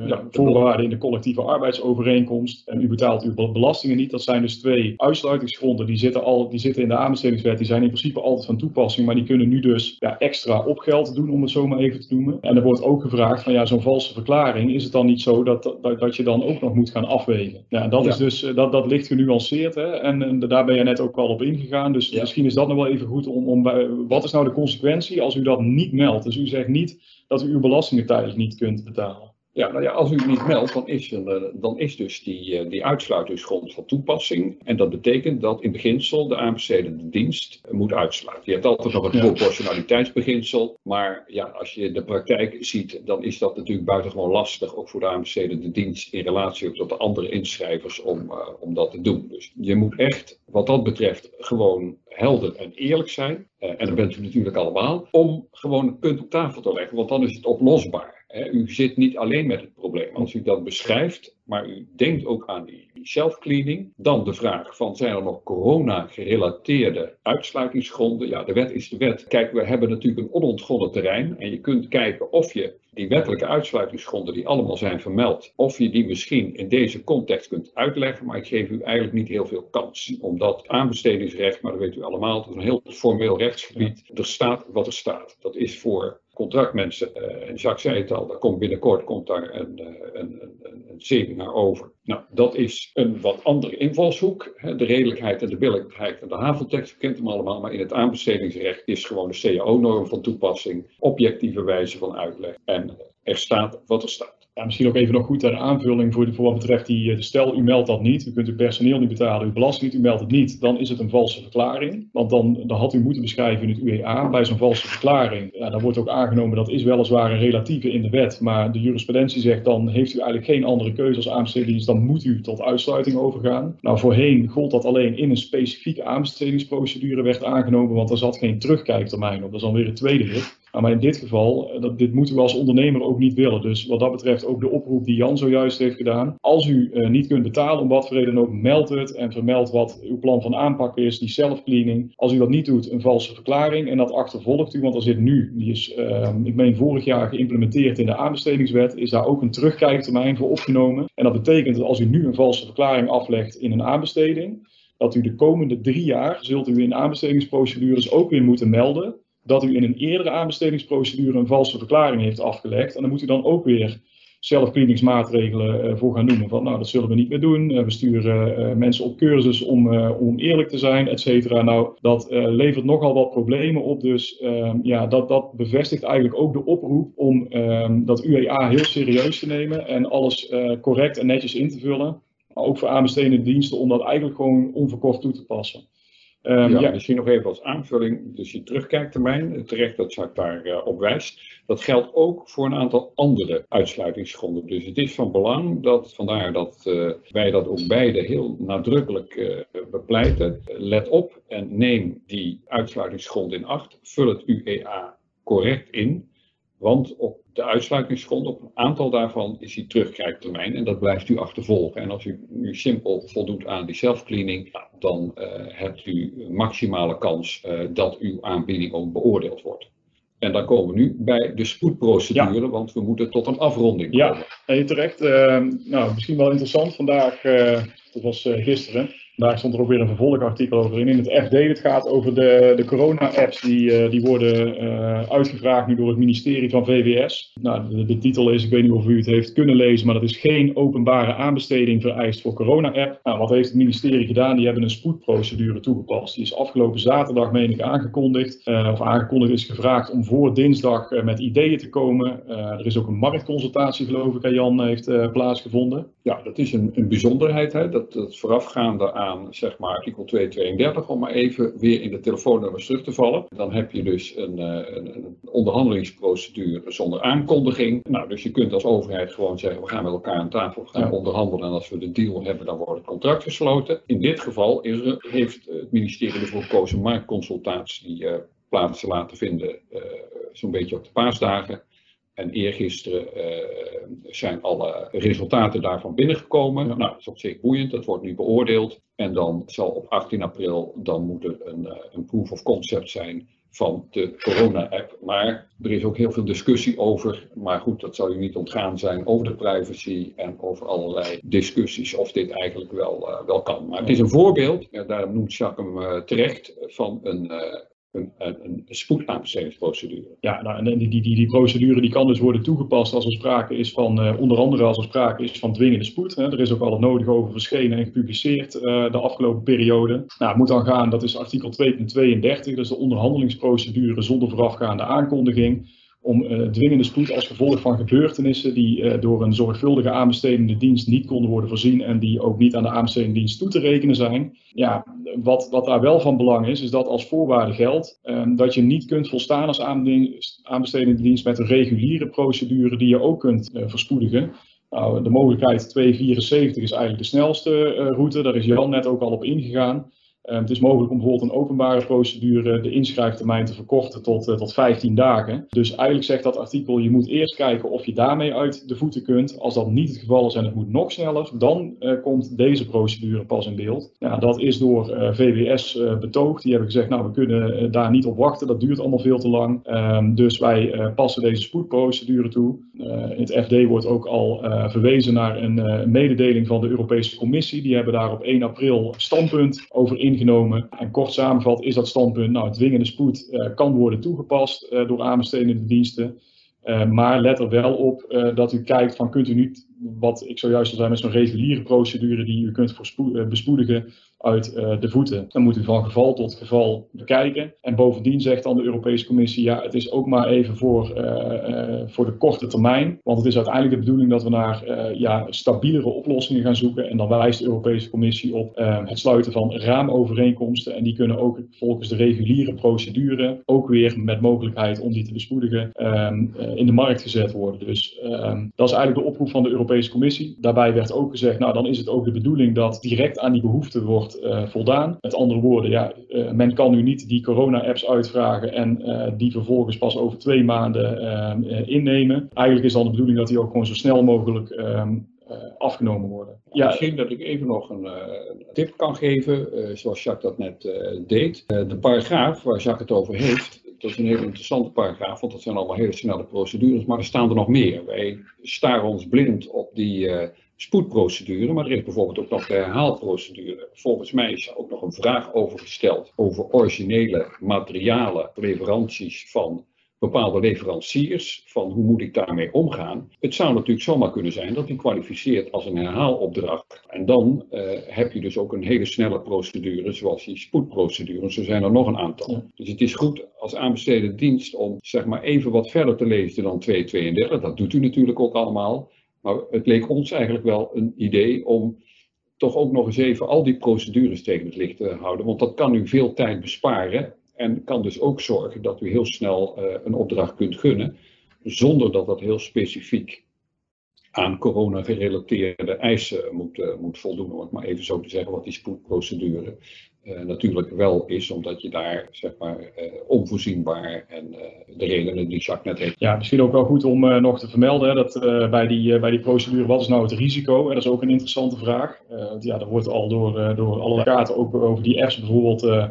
ja, voorwaarden in de collectieve arbeidsovereenkomst en u betaalt uw belastingen niet. Dat zijn dus twee uitsluitingsgronden, die zitten, al, die zitten in de aanbestedingswet, die zijn in principe altijd van toepassing, maar die kunnen nu dus ja, extra opgeld doen, om het zo maar even te noemen. En er wordt ook gevraagd van ja, zo'n valse verklaring, is het dan niet zo dat, dat, dat je dan ook nog moet gaan afwegen? Ja, dat, ja. Is dus, dat, dat ligt genuanceerd hè? En, en, daar ben je net ook wel op ingegaan. Dus ja. misschien is dat nog wel even goed om, om wat is nou de consequentie als u dat niet meldt? Dus u zegt niet dat u uw belastingen tijdelijk niet kunt betalen. Ja, nou ja, als u het niet meldt, dan is, er, dan is dus die, die uitsluitingsgrond van toepassing. En dat betekent dat in beginsel de aanbestedende dienst moet uitsluiten. Je hebt altijd nog het proportionaliteitsbeginsel. Maar ja, als je de praktijk ziet, dan is dat natuurlijk buitengewoon lastig. Ook voor de aanbestedende dienst in relatie tot de andere inschrijvers om, uh, om dat te doen. Dus je moet echt, wat dat betreft, gewoon helder en eerlijk zijn. Uh, en dat bent u natuurlijk allemaal. Om gewoon een punt op tafel te leggen, want dan is het oplosbaar. U zit niet alleen met het probleem. Als u dat beschrijft, maar u denkt ook aan die self-cleaning, dan de vraag van zijn er nog corona-gerelateerde uitsluitingsgronden? Ja, de wet is de wet. Kijk, we hebben natuurlijk een onontgonnen terrein en je kunt kijken of je die wettelijke uitsluitingsgronden die allemaal zijn vermeld, of je die misschien in deze context kunt uitleggen, maar ik geef u eigenlijk niet heel veel kans. Omdat aanbestedingsrecht, maar dat weet u allemaal, het is een heel formeel rechtsgebied, er staat wat er staat. Dat is voor contractmensen, uh, en Jacques zei het al, daar komt binnenkort komt daar een, uh, een, een, een seminar over. Nou, dat is een wat andere invalshoek. De redelijkheid en de billijkheid en de haveltekst kent hem allemaal, maar in het aanbestedingsrecht is gewoon de CAO-norm van toepassing, objectieve wijze van uitleg. En er staat wat er staat. Ja, misschien ook even nog goed ter aanvulling voor, voor wat betreft die, de stel, u meldt dat niet, u kunt uw personeel niet betalen, uw belasting niet, u meldt het niet, dan is het een valse verklaring. Want dan, dan had u moeten beschrijven in het UEA bij zo'n valse verklaring. Ja, dan wordt ook aangenomen dat is weliswaar een relatieve in de wet, maar de jurisprudentie zegt dan heeft u eigenlijk geen andere keuze als aanbestedingsdienst, dan moet u tot uitsluiting overgaan. Nou, voorheen gold dat alleen in een specifieke aanbestedingsprocedure werd aangenomen, want er zat geen terugkijktermijn op. Dat is dan weer het tweede hit. Nou, maar in dit geval, eh, dat, dit moeten we als ondernemer ook niet willen. Dus wat dat betreft ook de oproep die Jan zojuist heeft gedaan. Als u uh, niet kunt betalen, om wat voor reden ook, meld het en vermeld wat uw plan van aanpak is, die self-cleaning. Als u dat niet doet, een valse verklaring en dat achtervolgt u, want er zit nu, die is, uh, ik meen vorig jaar geïmplementeerd in de aanbestedingswet, is daar ook een terugkijktermijn voor opgenomen. En dat betekent dat als u nu een valse verklaring aflegt in een aanbesteding, dat u de komende drie jaar zult u in aanbestedingsprocedures ook weer moeten melden dat u in een eerdere aanbestedingsprocedure een valse verklaring heeft afgelegd. En dan moet u dan ook weer zelfcleaningsmaatregelen uh, voor gaan noemen. Van nou, dat zullen we niet meer doen. Uh, we sturen uh, mensen op cursus om, om eerlijk te zijn, et cetera. Nou, dat levert nogal wat problemen op. Dus ehm, ja, dat, dat bevestigt eigenlijk ook de oproep om ehm, dat UEA heel serieus te nemen en alles correct en netjes in te vullen. Maar ook voor aanbestedende diensten om dat eigenlijk gewoon onverkort toe te passen. Um, ja, ja, misschien nog even als aanvulling, dus je terugkijktermijn, terecht dat Jacques daar uh, op wijst, dat geldt ook voor een aantal andere uitsluitingsgronden. Dus het is van belang dat, vandaar dat uh, wij dat ook beide heel nadrukkelijk uh, bepleiten. Let op en neem die uitsluitingsgrond in acht, vul het UEA correct in, want op de uitsluitingsgrond, op een aantal daarvan is die terugkijktermijn en dat blijft u achtervolgen. En als u nu simpel voldoet aan die selfcleaning, nou, dan uh, hebt u maximale kans uh, dat uw aanbieding ook beoordeeld wordt. En dan komen we nu bij de spoedprocedure, ja. want we moeten tot een afronding komen. Ja, en terecht. Uh, nou, misschien wel interessant vandaag, dat was gisteren. Daar stond er ook weer een vervolgartikel over in. In het FD, het gaat over de, de corona-apps die, uh, die worden uh, uitgevraagd nu door het ministerie van VWS. Nou, de, titel is, ik weet niet of u het heeft kunnen lezen, maar dat is geen openbare aanbesteding vereist voor corona-app. Nou, wat heeft het ministerie gedaan? Die hebben een spoedprocedure toegepast. Die is afgelopen zaterdag, meen ik, aangekondigd. Uh, of aangekondigd is gevraagd om voor dinsdag met ideeën te komen. er is ook een marktconsultatie, geloof ik, Jan, heeft plaatsgevonden. Ja, dat is een, een bijzonderheid, hè? Dat, dat voorafgaande aan aan zeg maar, artikel 232, om maar even weer in de telefoonnummers terug te vallen. Dan heb je dus een, eh, een, een onderhandelingsprocedure zonder aankondiging. Nou, dus je kunt als overheid gewoon zeggen, we gaan met elkaar aan tafel gaan onderhandelen en als we de deal hebben, dan wordt het contract gesloten. In dit geval is er, heeft het ministerie ervoor gekozen marktconsultatie uh, plaats te laten vinden, uh, zo'n beetje op de paasdagen. En eergisteren uh, zijn alle resultaten daarvan binnengekomen. Nou, dat is op zich boeiend, dat wordt nu beoordeeld. En dan zal op 18 april, dan moet er een, uh, een proof of concept zijn van de corona-app. Maar er is ook heel veel discussie over, maar goed, dat zal u niet ontgaan zijn, over de privacy en over allerlei discussies of dit eigenlijk wel, uh, wel kan. Maar het is een voorbeeld, daar noemt Jacques hem terecht, van een, een, een. Ja, nou, en die, die, die, procedure die kan dus worden toegepast als er sprake is van, uh, onder andere als er sprake is van dwingende spoed. Hè. Er is ook al het nodige over verschenen en gepubliceerd uh, de afgelopen periode. Nou, het moet dan gaan, dat is artikel 2.32, dat is de onderhandelingsprocedure zonder voorafgaande aankondiging om uh, dwingende spoed als gevolg van gebeurtenissen die uh, door een zorgvuldige aanbestedende dienst niet konden worden voorzien en die ook niet aan de aanbestedende dienst toe te rekenen zijn. Ja, wat, wat daar wel van belang is, is dat als voorwaarde geldt um, dat je niet kunt volstaan als aanbestedende dienst met een reguliere procedure die je ook kunt uh, verspoedigen. Nou, de mogelijkheid 274 is eigenlijk de snelste route, daar is Jan net ook al op ingegaan. Uh, het is mogelijk om bijvoorbeeld een openbare procedure de inschrijftermijn te verkorten tot, uh, tot 15 dagen. Dus eigenlijk zegt dat artikel, je moet eerst kijken of je daarmee uit de voeten kunt. Als dat niet het geval is en het moet nog sneller, dan uh, komt deze procedure pas in beeld. Dat is door VWS betoogd. Die hebben gezegd, nou we kunnen daar niet op wachten, dat duurt allemaal veel te lang. Ehm, dus wij passen deze spoedprocedure toe. in het FD wordt ook al verwezen naar een mededeling van de Europese Commissie. Die hebben daar op 1 april standpunt over ingezet ingenomen. En kort samenvat is dat standpunt, nou, dwingende spoed uh, kan worden toegepast uh, door aanbestedende diensten. Uh, maar let er wel op dat u kijkt van kunt u niet, wat ik zojuist al zei, met zo'n reguliere procedure die u kunt bespoedigen, uit uh, de voeten. Dan moet u van geval tot geval bekijken. En bovendien zegt dan de Europese Commissie, ja, het is ook maar even voor, uh, uh, voor de korte termijn. Want het is uiteindelijk de bedoeling dat we naar ja, stabielere oplossingen gaan zoeken. En dan wijst de Europese Commissie op het sluiten van raamovereenkomsten. En die kunnen ook volgens de reguliere procedure ook weer met mogelijkheid om die te bespoedigen in de markt gezet worden. Dus dat is eigenlijk de oproep van de Europese Commissie. Daarbij werd ook gezegd, nou dan is het ook de bedoeling dat direct aan die behoefte wordt voldaan. Met andere woorden, ja, men kan nu niet die corona-apps uitvragen en die vervolgens pas over twee maanden innemen. Eigenlijk is dan de bedoeling dat die ook gewoon zo snel mogelijk ehm, afgenomen worden. Misschien dat ik even nog een, tip kan geven, zoals Jacques dat net deed. de paragraaf waar Jacques het over heeft, dat is een hele interessante paragraaf, want dat zijn allemaal hele snelle procedures, maar er staan er nog meer. Wij staren ons blind op die spoedprocedure, maar er is bijvoorbeeld ook nog de herhaalprocedure. Volgens mij is er ook nog een vraag over gesteld over originele materialen, leveranties van bepaalde leveranciers van hoe moet ik daarmee omgaan. Het zou natuurlijk zomaar kunnen zijn dat die kwalificeert als een herhaalopdracht. En dan uh, heb je dus ook een hele snelle procedure zoals die spoedprocedure. Zo zijn er nog een aantal. Dus het is goed als aanbesteden dienst om zeg maar even wat verder te lezen dan 232. Dat doet u natuurlijk ook allemaal. Maar het leek ons eigenlijk wel een idee om toch ook nog eens even al die procedures tegen het licht te houden. Want dat kan u veel tijd besparen en kan dus ook zorgen dat u heel snel uh, een opdracht kunt gunnen, zonder dat dat heel specifiek aan corona-gerelateerde eisen moet, uh, moet voldoen. Om het maar even zo te zeggen, wat die spoedprocedure uh, natuurlijk wel is, omdat je daar zeg maar onvoorzienbaar en de redenen die Jacques net heeft. Ja, misschien ook wel goed om nog te vermelden dat bij, die, bij die procedure, wat is nou het risico? dat is ook een interessante vraag. ja, er wordt al door, door alle kaarten ook over die apps bijvoorbeeld uh,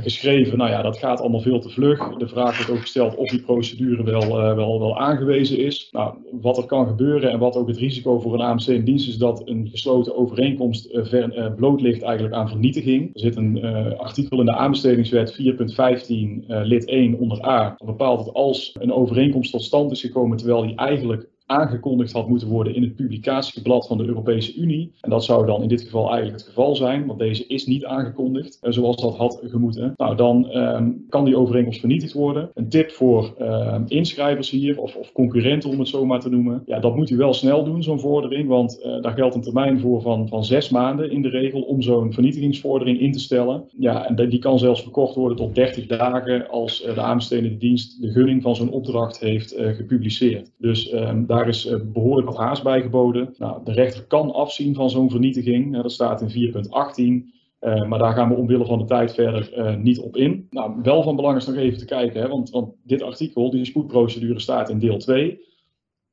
geschreven, nou ja, dat gaat allemaal veel te vlug. De vraag wordt ook gesteld of die procedure wel, uh, wel, wel aangewezen is. Nou, wat er kan gebeuren en wat ook het risico voor een AMC in is dat een gesloten overeenkomst ver, bloot ligt eigenlijk aan vernietiging. Er zit een artikel in de aanbestedingswet 4.15 lid 1 onder A. Dat bepaalt dat als een overeenkomst tot stand is gekomen terwijl die eigenlijk aangekondigd had moeten worden in het publicatieblad van de Europese Unie. En dat zou dan in dit geval eigenlijk het geval zijn, want deze is niet aangekondigd uh, zoals dat had gemoeten. Nou, dan um, kan die overeenkomst vernietigd worden. Een tip voor um, inschrijvers hier, of, of, concurrenten om het zo maar te noemen. Ja, dat moet u wel snel doen, zo'n vordering, want uh, daar geldt een termijn voor van, van zes maanden in de regel om zo'n vernietigingsvordering in te stellen. Ja, en die kan zelfs verkocht worden tot 30 dagen als uh, de aanbestedende dienst de gunning van zo'n opdracht heeft gepubliceerd. Dus um, daar is uh, behoorlijk wat haast bij geboden. Nou, de rechter kan afzien van zo'n vernietiging. Dat staat in 4.18. Uh, maar daar gaan we omwille van de tijd verder uh, niet op in. Nou, wel van belang is nog even te kijken, hè, want, want, dit artikel, die spoedprocedure, staat in deel 2.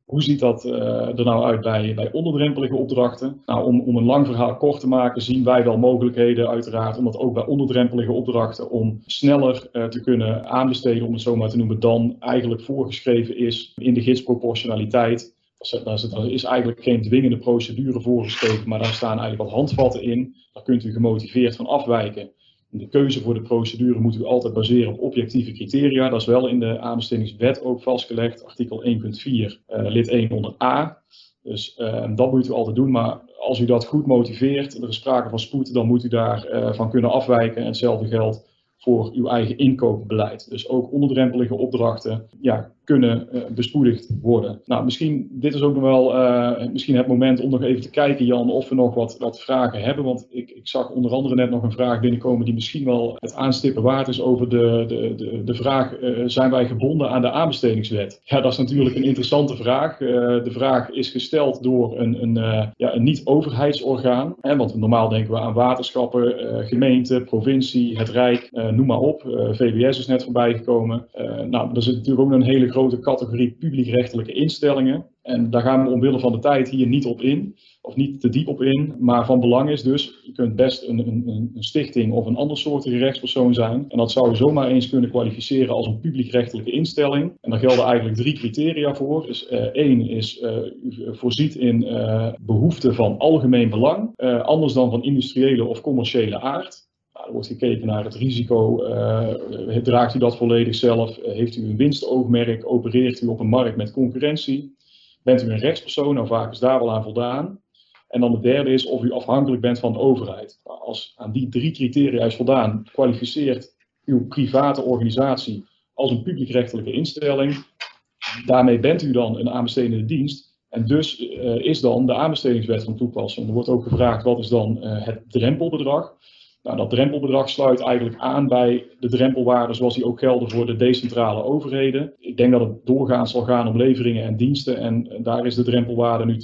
Hoe ziet dat uh, er nou uit bij, bij onderdrempelige opdrachten? Nou, om, om een lang verhaal kort te maken, zien wij wel mogelijkheden, uiteraard, om dat ook bij onderdrempelige opdrachten, om sneller uh, te kunnen aanbesteden, om het zo maar te noemen, dan eigenlijk voorgeschreven is in de gidsproportionaliteit. Daar is eigenlijk geen dwingende procedure voorgeschreven, maar daar staan eigenlijk wat handvatten in. Daar kunt u gemotiveerd van afwijken. De keuze voor de procedure moet u altijd baseren op objectieve criteria. Dat is wel in de aanbestedingswet ook vastgelegd, artikel 1.4, uh, lid 1 onder A. Dus uh, dat moet u altijd doen, maar als u dat goed motiveert, er is sprake van spoed, dan moet u daarvan uh, van kunnen afwijken. En hetzelfde geldt voor uw eigen inkoopbeleid. Dus ook onderdrempelige opdrachten ja, kunnen uh, bespoedigd worden. Nou, misschien, dit is ook nog wel uh, misschien het moment om nog even te kijken, Jan, of we nog wat, wat vragen hebben. Want ik, ik zag onder andere net nog een vraag binnenkomen die misschien wel het aanstippen waard is over de, de, de, de vraag, uh, zijn wij gebonden aan de aanbestedingswet? Ja, dat is natuurlijk een interessante vraag. de vraag is gesteld door een, een, ja, een niet-overheidsorgaan. Want normaal denken we aan waterschappen, gemeente, provincie, het Rijk, noem maar op. VWS is net voorbij gekomen. nou, er zit natuurlijk ook een hele grote categorie publiekrechtelijke instellingen. En daar gaan we omwille van de tijd hier niet op in, of niet te diep op in. Maar van belang is dus, je kunt best een, een, een stichting of een ander soortige rechtspersoon zijn. En dat zou je zomaar eens kunnen kwalificeren als een publiekrechtelijke instelling. En daar gelden eigenlijk drie criteria voor. Dus uh, één is, uh, voorziet in uh, behoeften van algemeen belang, anders dan van industriële of commerciële aard. Nou, wordt gekeken naar het risico. Uh, draagt u dat volledig zelf? Heeft u een winstoogmerk? Opereert u op een markt met concurrentie? Bent u een rechtspersoon? Nou, vaak is daar wel aan voldaan. En dan de derde is of u afhankelijk bent van de overheid. Nou, als aan die drie criteria is voldaan, kwalificeert uw private organisatie als een publiekrechtelijke instelling. Daarmee bent u dan een aanbestedende dienst. En dus uh, is dan de aanbestedingswet van toepassing. Er wordt ook gevraagd wat is dan het drempelbedrag. Nou, dat drempelbedrag sluit eigenlijk aan bij de drempelwaarden zoals die ook gelden voor de decentrale overheden. Ik denk dat het doorgaans zal gaan om leveringen en diensten en daar is de drempelwaarde nu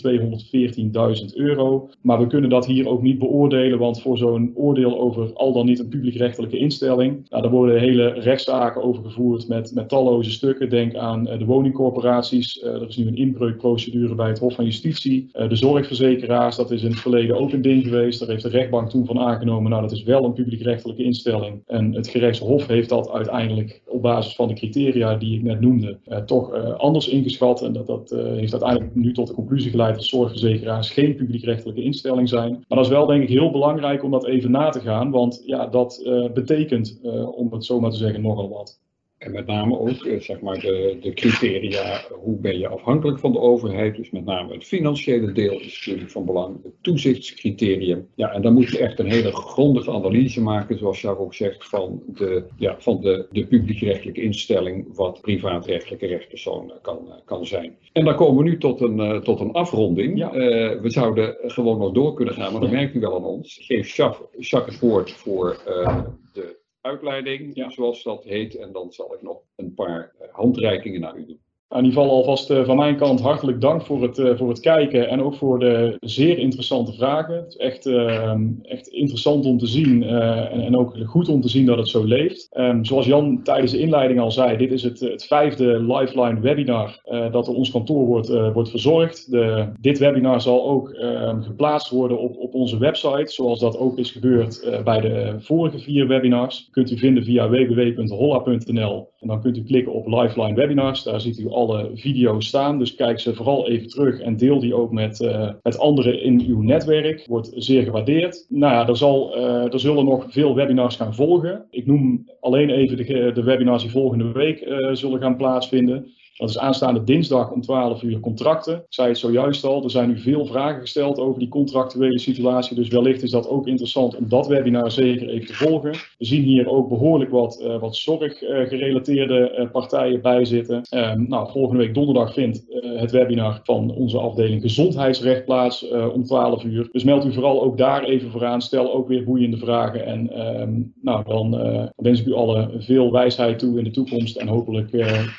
214.000 euro. Maar we kunnen dat hier ook niet beoordelen, want voor zo'n oordeel over al dan niet een publiekrechtelijke instelling, nou, daar worden hele rechtszaken over gevoerd met, met talloze stukken. Denk aan uh, de woningcorporaties, uh, er is nu een inbreukprocedure bij het Hof van Justitie. Uh, de zorgverzekeraars, dat is in het verleden ook een ding geweest. Daar heeft de rechtbank toen van aangenomen, nou dat is wel een publiekrechtelijke instelling. En het gerechtshof heeft dat uiteindelijk op basis van de criteria die ik net noemde, toch anders ingeschat. En dat, dat heeft uiteindelijk nu tot de conclusie geleid dat zorgverzekeraars geen publiekrechtelijke instelling zijn. Maar dat is wel denk ik heel belangrijk om dat even na te gaan, want ja, dat betekent, om het zo maar te zeggen, nogal wat. En met name ook eh, zeg maar de, de criteria, hoe ben je afhankelijk van de overheid. Dus met name het financiële deel is natuurlijk van belang. Het toezichtscriterium. Ja, en dan moet je echt een hele grondige analyse maken, zoals Jacques ook zegt, van de, ja, van de, de publiekrechtelijke instelling, wat privaatrechtelijke rechtspersoon kan, kan zijn. En dan komen we nu tot een, uh, tot een afronding. Ja. Uh, we zouden gewoon nog door kunnen gaan, maar dan merkt u wel aan ons. Ik geef Jacques, Jacques het woord voor uh, de uitleiding, ja. zoals dat heet. En dan zal ik nog een paar eh, handreikingen naar u doen. In ieder geval alvast uh, van mijn kant hartelijk dank voor het, uh, voor het kijken en ook voor de zeer interessante vragen. Het is echt, uh, echt interessant om te zien en, en, ook goed om te zien dat het zo leeft. Um, zoals Jan tijdens de inleiding al zei, dit is het, het vijfde Lifeline webinar dat door ons kantoor wordt, wordt verzorgd. De, dit webinar zal ook ehm, geplaatst worden op, op onze website, zoals dat ook is gebeurd bij de vorige vier webinars. Kunt u vinden via www.holla.nl en dan kunt u klikken op Lifeline webinars. Daar ziet u alle video's staan. Dus kijk ze vooral even terug en deel die ook met, uh, met anderen in uw netwerk. Wordt zeer gewaardeerd. Nou ja, er, zal, uh, er zullen nog veel webinars gaan volgen. Ik noem alleen even de, de webinars die volgende week uh, zullen gaan plaatsvinden. Dat is aanstaande dinsdag om 12 uur contracten. Ik zei het zojuist al, er zijn nu veel vragen gesteld over die contractuele situatie. Dus wellicht is dat ook interessant om dat webinar zeker even te volgen. We zien hier ook behoorlijk wat, uh, wat zorggerelateerde uh, partijen bij zitten. Um, nou, volgende week donderdag vindt het webinar van onze afdeling gezondheidsrecht plaats om 12 uur. Dus meld u vooral ook daar even voor aan. Stel ook weer boeiende vragen. En um, nou, dan wens ik u alle veel wijsheid toe in de toekomst. En hopelijk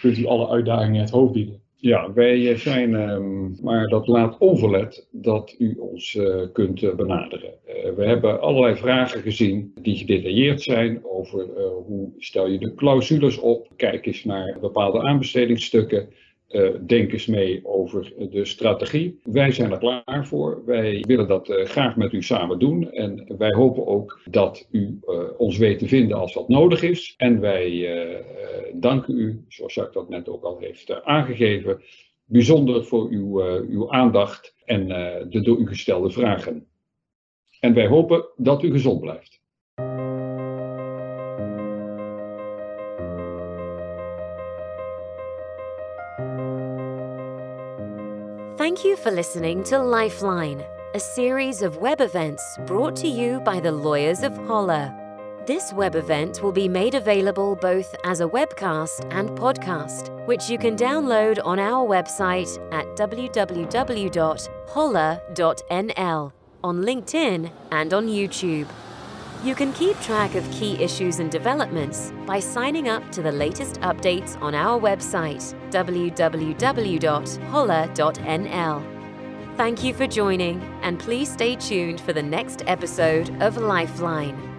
kunt u alle uitdagingen het hoofd bieden. Ja, wij zijn, um, maar dat laat onverlet dat u ons uh, kunt uh, benaderen. We hebben allerlei vragen gezien die gedetailleerd zijn over hoe stel je de clausules op. Kijk eens naar bepaalde aanbestedingsstukken. Uh, eens mee over de strategie. Wij zijn er klaar voor. Wij willen dat uh, graag met u samen doen. En wij hopen ook dat u uh, ons weet te vinden als dat nodig is. En wij danken u, zoals Jacques dat net ook al heeft aangegeven, bijzonder voor uw, uw aandacht en de door u gestelde vragen. En wij hopen dat u gezond blijft. Thank you for listening to Lifeline, a series of web events brought to you by the lawyers of Holler. This web event will be made available both as a webcast and podcast, which you can download on our website at www.holler.nl, on LinkedIn, and on YouTube. You can keep track of key issues and developments by signing up to the latest updates on our website, www.holler.nl. Thank you for joining, and please stay tuned for the next episode of Lifeline.